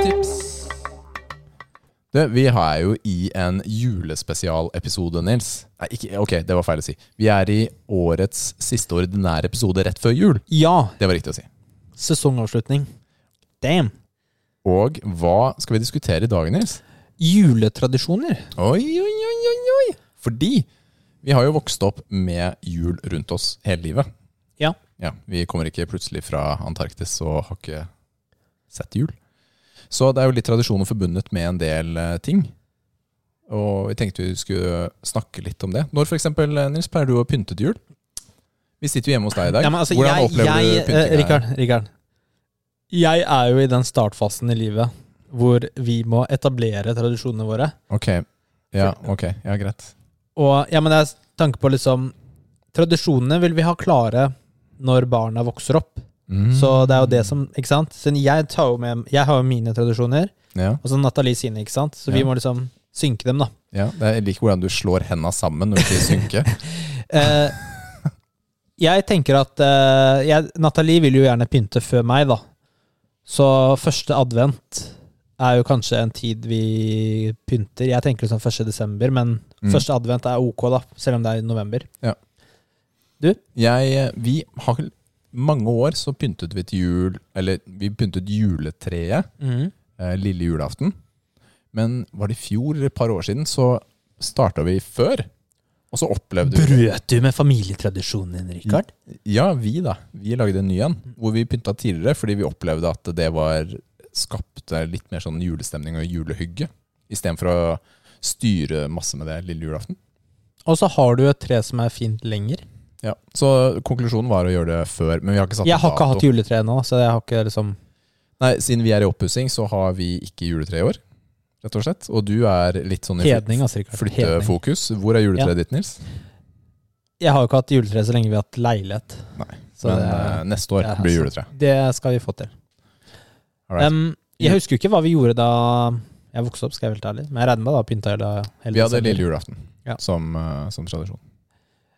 Tips. Du, vi er jo i en julespesialepisode, Nils. Nei, ikke, ok, det var feil å si. Vi er i årets siste ordinære episode rett før jul. ja, Det var riktig å si. sesongavslutning. Damn. Og hva skal vi diskutere i dag, Nils? Juletradisjoner. Oi, oi, oi, oi, oi. Fordi vi har jo vokst opp med jul rundt oss hele livet. Ja. Ja, Vi kommer ikke plutselig fra Antarktis og har ikke sett jul. Så det er jo litt tradisjoner forbundet med en del eh, ting. Og vi tenkte vi skulle snakke litt om det. Når for eksempel, eh, Nils, pleier du å pynte til jul? Vi sitter jo hjemme hos deg i dag. Ja, altså, Hvordan jeg, opplever jeg, du eh, pyntinga? Rikard, Rikard. Jeg er jo i den startfasen i livet hvor vi må etablere tradisjonene våre. Ok, ja, ok, ja, greit. Og ja, men det er tanke på liksom Tradisjonene vil vi ha klare når barna vokser opp. Mm. Så det er jo det som Ikke sant? Så jeg, tar jo med, jeg har jo mine tradisjoner, Ja, og så Nathalie sine, ikke sant? Så vi må liksom synke dem, da. ja. Det Jeg liker hvordan du slår henda sammen når du sier synke. Eh, jeg tenker at eh, jeg, Nathalie vil jo gjerne pynte før meg, da. Så første advent er jo kanskje en tid vi pynter. Jeg tenker liksom 1. desember, men Mm. første advent er ok, da. Selv om det er i november. Jeg, vi har mange år så pyntet vi til jul Eller vi pyntet juletreet eh, lille julaften. Men var det i fjor eller et par år siden, så starta vi før. Og så opplevde vi Brøt du med familietradisjonen din, Rikard? Ja, vi da. Vi lagde en ny en. Hvor vi pynta tidligere fordi vi opplevde at det var skapte litt mer sånn julestemning og julehygge. Istedenfor å styre masse med det lille julaften. Og så har du et tre som er fint lenger. Ja. Så konklusjonen var å gjøre det før, men vi har ikke satt Jeg har ikke hatt juletre ennå, så jeg har ikke liksom Nei, Siden vi er i oppussing, så har vi ikke juletre i år, rett og slett. Og du er litt sånn i Hedning, altså. Flyttefokus. Hvor er juletreet ditt, Nils? Jeg har jo ikke hatt juletre så lenge vi har hatt leilighet. Nei, Så Men det, eh, neste år Ja, blir juletre. det skal vi få til. Um, jeg husker jo ikke hva vi gjorde da jeg vokste opp, skal jeg være helt ærlig. Men jeg regner med da pynta hele, vi hadde lille julaften Ja. som, eh, som tradisjon.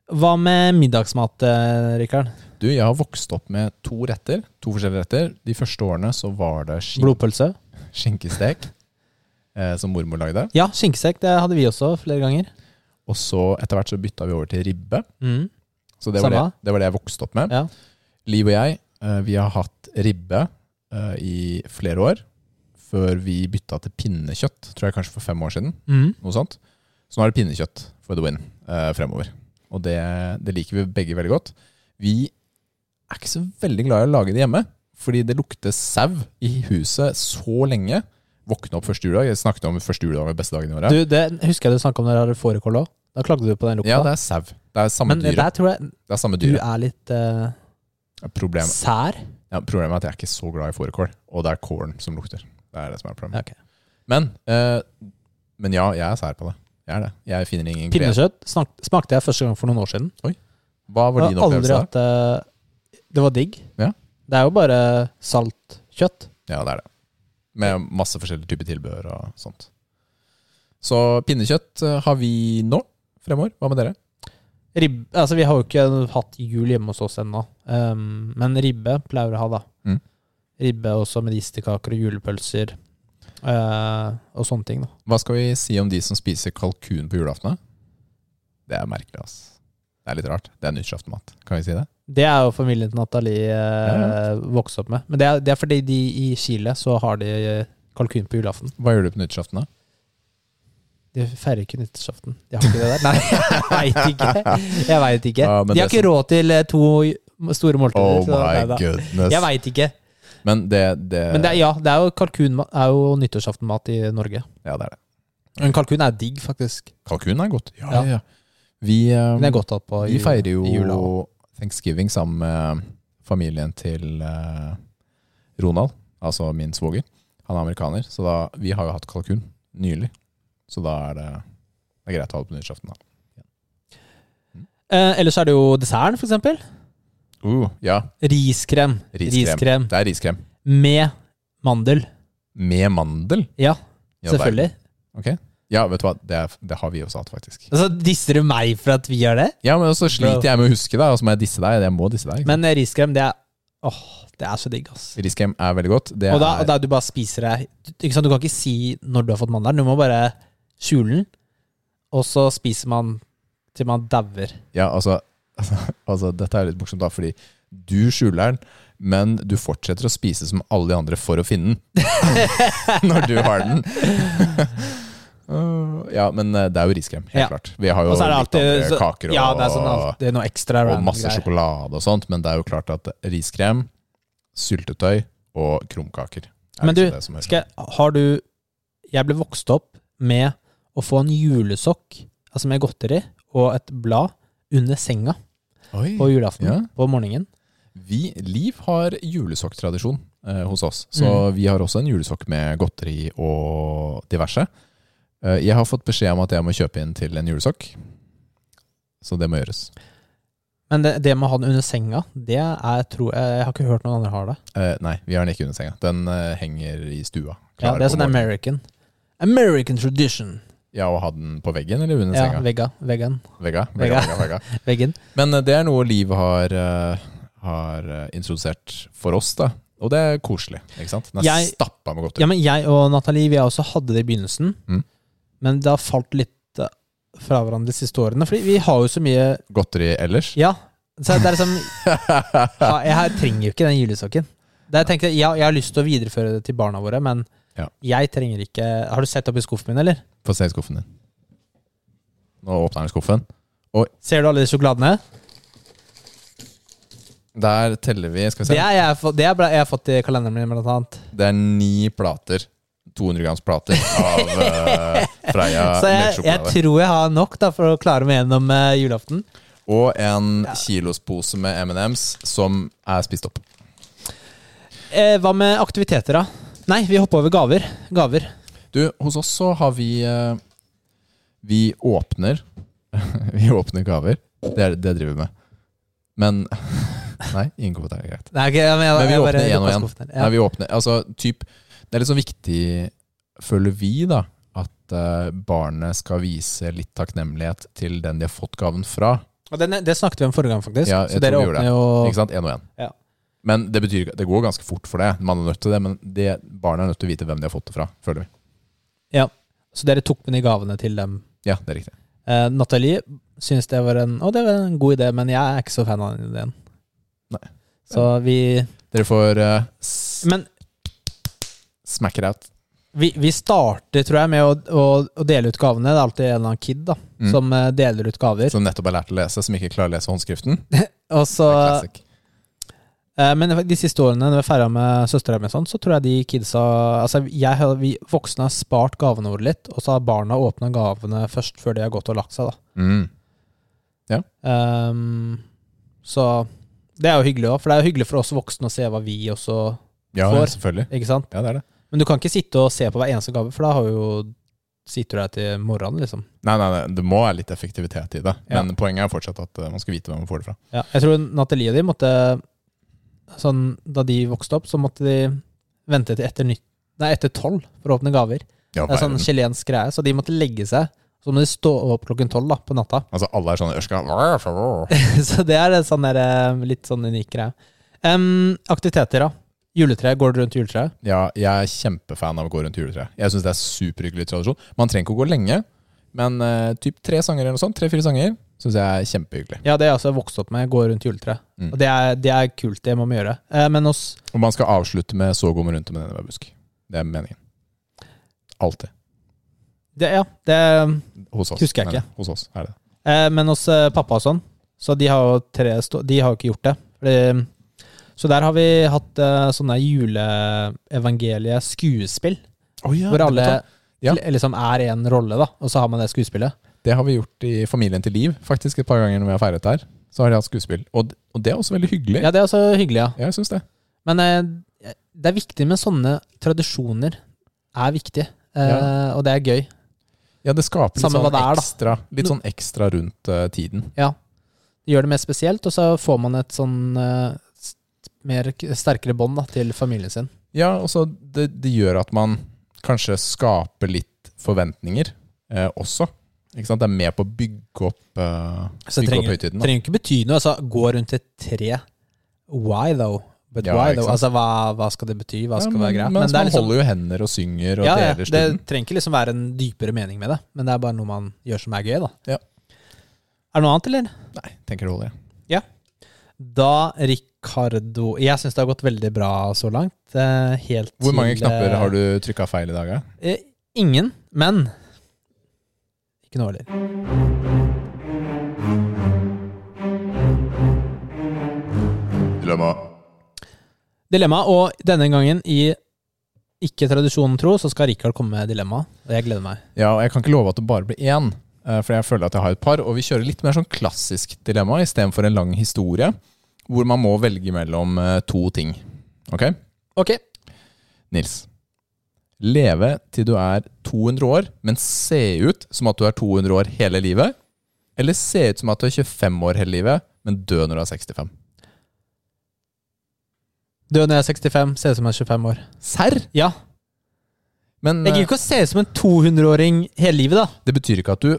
Hva med middagsmat, eh, Rikard? Du, jeg har vokst opp med to retter. To forskjellige retter. De første årene så var det skin Blodpølse? skinkestek, eh, som mormor lagde. Ja, skinkestek. Det hadde vi også flere ganger. Og så etter hvert så bytta vi over til ribbe. Mm. Så det var det, det var det jeg vokste opp med. Ja. Liv og jeg, eh, vi har hatt ribbe eh, i flere år. Før vi bytta til pinnekjøtt, tror jeg kanskje for fem år siden. Mm. Noe sånt. Så nå er det pinnekjøtt for the win fremover. Og det, det liker vi begge veldig godt. Vi er ikke så veldig glad i å lage det hjemme, fordi det lukter sau i huset så lenge. Våkne opp første juledag. Jeg snakket om første juledag med beste dagen i året. Du, det husker jeg du snakka om når du hadde fårikål òg. Da klagde du på den lukta. ja, det er sau. Det er samme Men der tror jeg Det er samme du er litt uh, problemet. sær. ja, problemet er at jeg er ikke så glad i fårikål, og det er kålen som lukter. Det er det som er problemet. Okay. Men, eh, men ja, jeg er sær på det. Jeg er det. Jeg finner ingen glede. Pinnekjøtt snak- smakte jeg første gang for noen år siden. Hva var din opplevelse? der? hatt eh, Det var digg. Ja. Det er jo bare salt kjøtt. Ja, det er det. Med masse forskjellige typer tilbehør og sånt. Så pinnekjøtt eh, har vi nå fremover. Hva med dere? Ribbe, altså Vi har jo ikke hatt jul hjemme hos oss ennå, um, men ribbe pleier vi å ha, da. Mm. Ribbe også med istekaker og julepølser eh, og sånne ting. da Hva skal vi si om de som spiser kalkun på julaften? Det er merkelig, ass. Det er litt rart. Det er nyttårsaftenmat. Kan vi si det? Det er jo familien til Nathalie uh, Ja, vokst opp med. Men det er, det er fordi de i Chile så har de eh, kalkun på julaften. Hva gjør du på nyttårsaften, da? De feirer ikke nyttårsaften. De har ikke det der? Nei, jeg veit ikke. Jeg vet ikke. Ja, de har ikke råd til to store måltider. Oh my goodness. Jeg veit ikke. Men det, det Men det er, ja, det er jo kalkun er jo nyttårsaftenmat i Norge. Ja, det er det. Men kalkun er digg, faktisk. Kalkun er godt. Ja, Ja. ja. Vi, um, er godt på i, vi feirer jo jula. thanksgiving sammen med familien til uh, Ronald, altså min svoger. Han er amerikaner, så da, vi har jo hatt kalkun nylig. Så da er det, det er greit å ha det på nyttårsaften. da. Eh, ellers er det jo desserten, for eksempel. Uh, ja, Riskrem. Riskrem. Riskrem det er riskrem. med mandel. Med mandel. Ja, Ja, selvfølgelig. Der. Ok. Ja, vet du hva, det, er, det har vi også hatt, faktisk. Altså, Disser du meg for at vi gjør det? Ja, men så sliter jeg med å huske det, og så må jeg disse deg. Jeg må disse deg. Men riskrem, det er Åh, det er så digg, ass. Riskrem er veldig godt. Det Og da, er, og da du bare spiser det ikke sant? Du kan ikke si når du har fått mandelen, du må bare skjule den. Og så spiser man til man dauer. Ja, altså, altså, altså Dette er litt morsomt, da, fordi du skjuler den, men du fortsetter å spise som alle de andre for å finne den. Når du har den. Uh, ja, men eh, det er jo riskrem, helt Ja. klart. Vi har jo litt alltid andre kaker og, Ja, det sånn, noe ekstra og masse greier. sjokolade og sånt, men det er jo klart at riskrem, syltetøy og krumkaker er Men du, det som hører Skal har du Jeg ble vokst opp med å få en julesokk, altså med godteri, og et blad under senga Oi. på julaften Ja. på morgenen. Vi, Liv har julesokktradisjon eh, hos oss, så Mm. vi har også en julesokk med godteri og diverse. Eh, jeg har fått beskjed om at jeg må kjøpe inn til en julesokk, så det må gjøres. Men det, det med å ha den under senga, det er tror jeg Jeg har ikke hørt noen andre har det. Eh, nei, vi har den ikke under senga. Den eh, henger i stua. Ja, det er sånn. American. American tradition. Ja, og ha den på veggen eller under Ja, senga? vegga. Veggen. Vegga, Vegga. vegga, vegga. Veggen. Men eh, det er noe Liv har, eh, har eh, introdusert for oss, da. Og det er koselig. ikke sant? Den er Jeg- stappa med godteri. Ja, men jeg og Nathalie, vi har også hadde det i begynnelsen. Mm. Men det har falt litt fra hverandre de siste årene. Fordi vi har jo så mye Godteri ellers? Ja. Så det er liksom Jeg trenger jo ikke den julesokken. Jeg tenkte, ja, jeg har lyst til å videreføre det til barna våre, men Ja. jeg trenger ikke Har du sett opp i skuffen min, eller? Få se skuffen din. Nå åpner han skuffen. Ser du alle de sjokoladene? Der teller vi Skal vi se. Det, er jeg, fått- det er bra- jeg har fått i kalenderen min, blant annet. Det er ni plater. 200 grams plater av uh, Freia Så jeg, jeg melkesjokolade. tror jeg har nok da for å klare meg gjennom eh, julaften. Og en kilospose med M&M's som er spist opp. Eh, hva med aktiviteter, da? Nei, vi hopper over gaver. Gaver. Du, hos oss så har vi eh, Vi åpner Vi åpner gaver. Det er det driver vi med. Men Nei, ingen kommentar. Greit. Nei, okay, men, jeg, Men vi jeg åpner én og én. Ja. Nei, vi åpner Altså, typ Det er litt sånn viktig, føler vi, da, at uh, barnet skal vise litt takknemlighet til den de har fått gaven fra. Og den, det snakket vi om forrige gang, faktisk. Ja, jeg så dere åpner jo Ikke sant? Én og én. Ja. Men det betyr Det går ganske fort for det. Man er nødt til det, men det, barnet er nødt til å vite hvem de har fått det fra, føler vi. Ja. Så dere tok med de gavene til dem. Ja, det er riktig. Eh, Nathalie syns det var en Å, det var en god idé, men jeg er ikke så fan av den ideen. Nei. Så vi Dere får uh, Men smack it out. vi, vi starter, tror jeg, med å, å, å dele ut gavene. Det er alltid en eller annen kid da, Mm. som eh, deler ut gaver. Som nettopp har lært å lese, som ikke klarer å lese håndskriften. Og så, Det er classic. eh, men de siste årene, når vi feira med søstera mi, sånn, så tror jeg de kidsa Altså, jeg, vi voksne har spart gavene våre litt, og så har barna åpna gavene først før de har gått og lagt seg. da Mm. Ehm, Så det er jo hyggelig òg, for det er jo hyggelig for oss voksne å se hva vi også Ja, Får. selvfølgelig. Ikke sant? Ja, det er det. Men du kan ikke sitte og se på hver eneste gave, for da har jo sitter du der til morgenen, liksom. Nei, nei, nei, det må være litt effektivitet i det. Ja. Men poenget er fortsatt at eh, man skal vite hvem man får det fra. Ja, jeg tror Nathalie og de måtte Sånn, Da de vokste opp, så måtte de vente til etter nytt Nei, etter tolv for å åpne gaver. Ja, Det er sånn chilensk greie, så de måtte legge seg. Så må de stå opp klokken tolv på natta. Altså, alle er sånn ørska så det er sånn der, eh, litt sånn unik greie. Um, aktiviteter, da. Juletre. Går du rundt juletreet? Ja, jeg er kjempefan av å gå rundt juletreet. Jeg syns det er superhyggelig tradisjon. Man trenger ikke å gå lenge, men uh, typ tre sanger eller noe sånt, tre-fire sanger, syns jeg er kjempehyggelig. Ja, det er jeg vokst opp med. Gå rundt juletreet. Mm. Og det er, det er kult, det må vi gjøre. Eh, men oss Og man skal avslutte med 'så går man rundt med denne babbusk'. Det er meningen. Alltid. det, Ja, det Hos oss. Husker jeg ikke. ikke. Hos oss er det. Eh, men hos eh, pappa og sånn, så de har jo tre De har jo ikke gjort det. Fordi, så der har vi hatt eh, sånne juleevangelieskuespill. Oh, ja, hvor alle Ja. liksom er en rolle, da, og så har man det skuespillet. Det har vi gjort i familien til Liv, faktisk et par ganger når vi har feiret der. Så har de hatt skuespill. Og, og det er også veldig hyggelig. Ja, det er også hyggelig, ja. Jeg synes det. Men eh, det er viktig med sånne tradisjoner. Er viktig, eh, Ja. og det er gøy. Ja, det skaper litt Samme sånn det er, da. ekstra Litt sånn ekstra rundt eh, tiden. Ja. Det gjør det mer spesielt, og så får man et sånn eh, mer k- sterkere bånd da, til familien sin. Ja, og så det, det gjør at man kanskje skaper litt forventninger eh, også. Ikke sant? Det er med på å bygge opp, uh, bygge trenger, opp høytiden. Da. trenger ikke bety noe. Altså, gå rundt et tre. Why though? But Ja, why though? Altså, hva, hva skal det bety? Hva skal Ja, være greit? men, mens det man liksom, holder jo hender og synger og ja, ja, deler det trenger ikke liksom være en dypere mening med det, men det er bare noe man gjør som er gøy. da Ja. Er det noe annet, eller? Nei, tenker det holder. Da, Ricardo Jeg syns det har gått veldig bra så langt. Eh, Helt Hvor mange til, knapper eh, har du trykka feil i dag? Ja? Eh, ingen, men Ikke noe heller. Dilemma. Dilemma, og denne gangen i ikke tradisjonen tro, så skal Rikard komme med dilemma, og jeg gleder meg. Ja, og jeg kan ikke love at det bare blir én, eh, for jeg føler at jeg har et par. Og vi kjører litt mer sånn klassisk dilemma istedenfor en lang historie, hvor man må velge mellom eh, to ting. Ok? Ok. Nils. Leve til du er 200 år, men se ut som at du er 200 år hele livet? Eller se ut som at du er 25 år hele livet, men dø når du er 65? Dø når jeg er 65, se ut som jeg er 25 år. Serr? Ja. Men Jeg gidder ikke å se ut som en 200-åring hele livet, da. det betyr ikke at du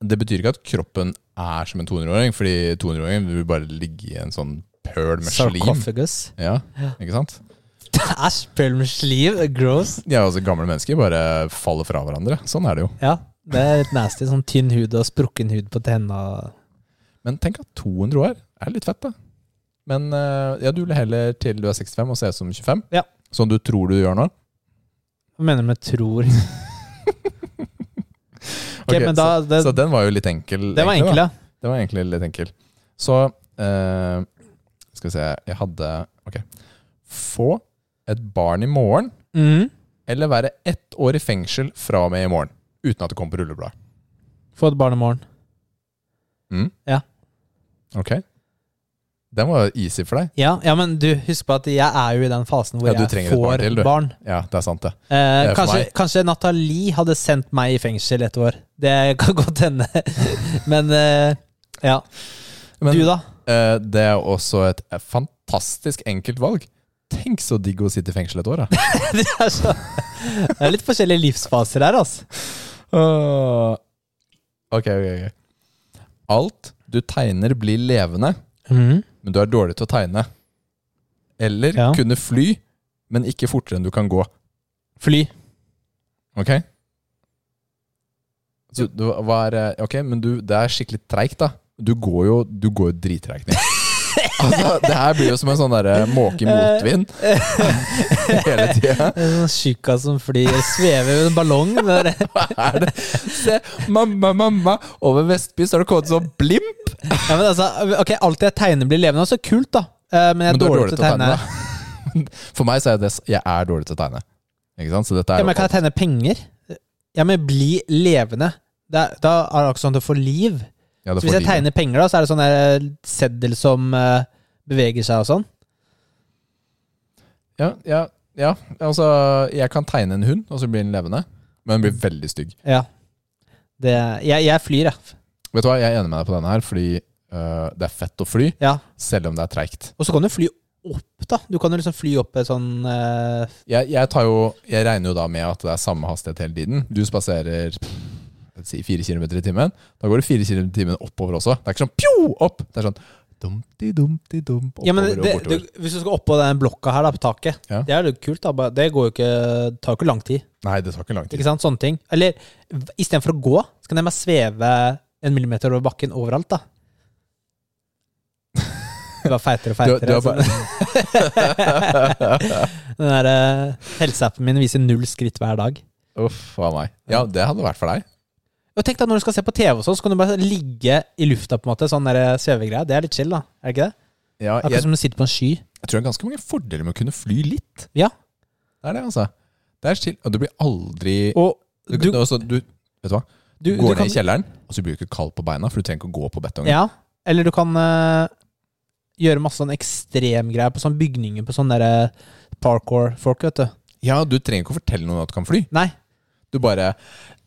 Det betyr ikke at kroppen er som en 200-åring, fordi 200-åringen vil bare ligge i en sånn pøl med slim. Sarcophagus. Ja, ikke sant? Pøl med. Gross. Ja, altså Gamle mennesker bare faller fra hverandre. Sånn er det jo. Ja, det er litt nasty. Sånn tynn hud og sprukken hud på tenna. Men tenk at 200 år er litt fett, da. Men eh, ja, du vil heller til du er 65 og se ut som 25? Ja. Sånn du tror du gjør nå? Hva mener du med tror? Ok, okay, men da, så, det, så den var jo litt enkel. det var enkel, ja. Det var egentlig litt enkel. Så eh, Skal vi se Jeg hadde Ok. Få et barn i morgen, mm. eller være ett år i fengsel fra og med i morgen. Uten at det kommer på rulleblad. Få et barn i morgen. Mm? Ja. Ok. Den var jo easy for deg. Ja, ja, men du, husk på at jeg er jo i den fasen hvor Ja, jeg får barn til, barn. Ja, det er sant, det. Eh, er kanskje, kanskje Nathalie hadde sendt meg i fengsel et år. Det kan godt hende. Men eh, ja. Men du, da? eh, det er også et fantastisk enkelt valg. Tenk så digg å sitte i fengsel et år, da. det, er så, det er litt forskjellige livsfaser her, altså. Uh, ok, ok, ok. Alt du tegner blir levende, mm. men du er dårlig til å tegne. Eller Ja. kunne fly, men ikke fortere enn du kan gå. Fly. Ok? Så du, hva er, eh, ok, men du, det er skikkelig treigt, da. Du går jo, du går jo drittreigt ned. Altså, det her blir jo som en sånn derre måke i motvind hele tida. Sånn tjukkas som flyr, svever i en ballong. Hva er det? Se, mamma, mamma, over Vestby så har det kommet sånn blimp! Ja, men altså, ok, Alt jeg tegner, blir levende. Så kult, da. Eh, men jeg er Men er dårlig til å tegne. da. For meg så er det Jeg er dårlig til å tegne. Ikke sant? Så dette er Ja, men Kan jeg tegne penger? Ja, men bli levende. Er, da er det akkurat sånn at du får liv. Ja, Så hvis jeg tegner penger, da, så er det sånn seddel som eh, beveger seg og sånn. Ja, ja, ja, altså Jeg kan tegne en hund, og så blir den levende. Men den blir veldig stygg. Ja. Det, jeg, jeg flyr, jeg. Vet du hva, Jeg er enig med deg på denne her, fordi øh, det er fett å fly, Ja. selv om det er treigt. Og så kan du fly opp, da. Du kan jo liksom fly opp et sånn eh, Jeg, jeg, tar jo, jeg regner jo da med at det er samme hastighet hele tiden. Du spaserer la oss si, fire kilometer i timen. Da går det fire kilometer i timen oppover også. Det er ikke sånn pjo, opp! Det er sånn dumti-dumti-dump Ja, men det, det, Hvis du skal oppå den blokka her da, på taket, Ja. det er jo kult. da Det går jo ikke, tar jo ikke lang tid. Nei, det tar ikke lang tid. Ikke sant? Sånne ting. Eller istedenfor å gå, så kan jeg bare sveve en millimeter over bakken overalt, da. Du var feitere og feitere. du bare, Den der uh, helseappen min viser null skritt hver dag. Uff a meg. Ja, det hadde vært for deg. Og tenk deg Når du skal se på TV, og sånn, så kan du bare ligge i lufta. på en måte Sånn der svevegreie. Det er litt chill, da. Er det ikke det? Ja, Akkurat jeg, som du sitter på en sky. jeg tror det er ganske mange fordeler med å kunne fly litt. Ja. Det er det, altså. Det er chill. Og du blir aldri Og du, du, også, du, Vet du hva? du, Går du ned kan, i kjelleren, og så blir du ikke kald på beina, for du trenger ikke å gå på betongen. Ja, eller du kan uh, gjøre masse sånn ekstremgreier på sånn bygninger på sånn derre parkour-folk, vet du. Ja, du trenger ikke å fortelle noen at du kan fly. Nei. Du bare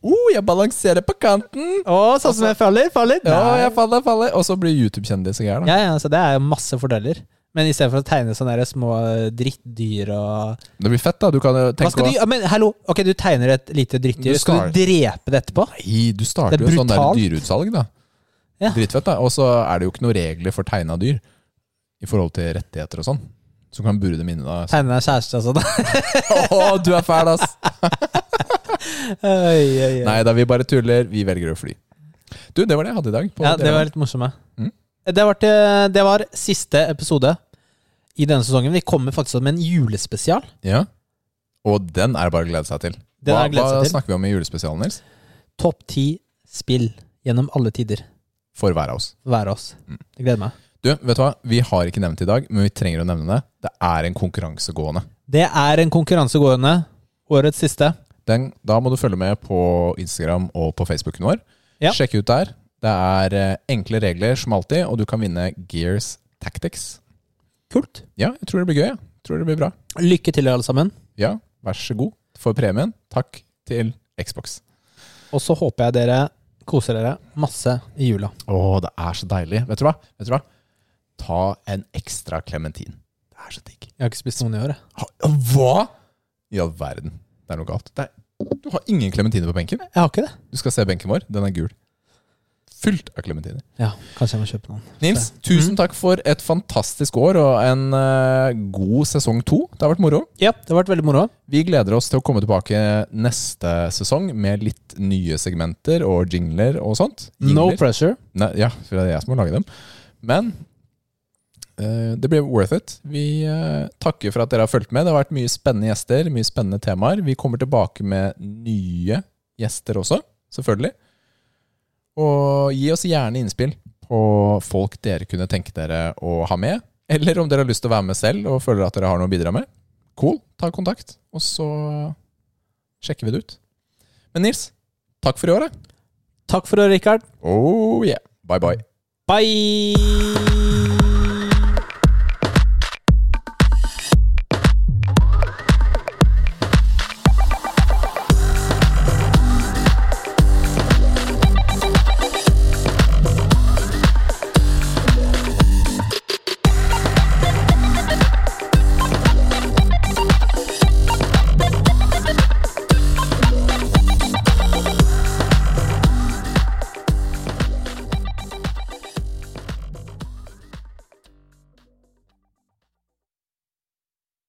oh, jeg balanserer på kanten! Oh, sånn som jeg faller? Faller? Ja, jeg faller, faller. Og så blir YouTube-kjendis og greier. Ja, ja, så det er jo masse fordeler. Men i stedet for å tegne sånne der små drittdyr og Det blir fett, da. Du kan jo tenke skal du ja, Men hallo, ok, du tegner et lite drittdyr. Du Skal skal- du drepe det etterpå? Nei, du starter er jo sånn der dyreutsalg, da. Ja. Drittfett, da. Og så er det jo ikke noen regler for tegna dyr i forhold til rettigheter og sånn. Som kan bure dem inne, da. Tegne deg kjæreste og sånn. Å, du er fæl, ass! Nei da, vi bare tuller. Vi velger å fly. Du, det var det jeg hadde i dag. på Ja, det var litt morsomme. Mm. Det, var til, det var siste episode i denne sesongen. Vi kommer faktisk med en julespesial. Ja. Og den er bare å glede seg til. Den hva hva seg til. snakker vi om i julespesialen, Nils? Topp ti spill gjennom alle tider. For hver av oss. Være oss. Mm. Jeg gleder meg. Du, vet du hva? Vi har ikke nevnt det i dag, men vi trenger å nevne det. Det er en konkurransegående. Det er en konkurransegående. Årets siste. Den, da må du følge med på Instagram og på Facebooken vår. Ja. Sjekk ut der. Det er eh, enkle regler som alltid, og du kan vinne Gears Tactics. Kult. Ja, jeg tror det blir gøy. Jeg tror det blir bra. Lykke til, alle sammen. Ja, vær så god for premien. Takk til Xbox. Og så håper jeg dere koser dere masse i jula. Å, det er så deilig. Vet du hva? Vet du hva? Ta en ekstra klementin. Det er så digg. Jeg har ikke spist noen i år. jeg. Ha- Hva i all verden? Det er noe galt. Det er, du har ingen klementiner på benken. Jeg har ikke det. Du skal se benken vår. Den er gul. Fylt av klementiner. Ja, Kanskje jeg må kjøpe noen. Nils, Så- tusen Mhm. takk for et fantastisk år og en uh, god sesong to. Det har vært moro. Ja, det har vært veldig moro. Vi gleder oss til å komme tilbake neste sesong med litt nye segmenter og jingler og sånt. No pressure. Nei, ja, for det er jeg som må lage dem. Men det blir worth it. Vi eh, takker for at dere har fulgt med. Det har vært mye spennende gjester, mye spennende temaer. Vi kommer tilbake med nye gjester også, selvfølgelig. Og gi oss gjerne innspill på folk dere kunne tenke dere å ha med. Eller om dere har lyst til å være med selv og føler at dere har noe å bidra med. Cool, ta kontakt. Og så sjekker vi det ut. Men Nils, takk for i år. da. Takk for det, Rikard. Oh yeah. Bye bye. Bye!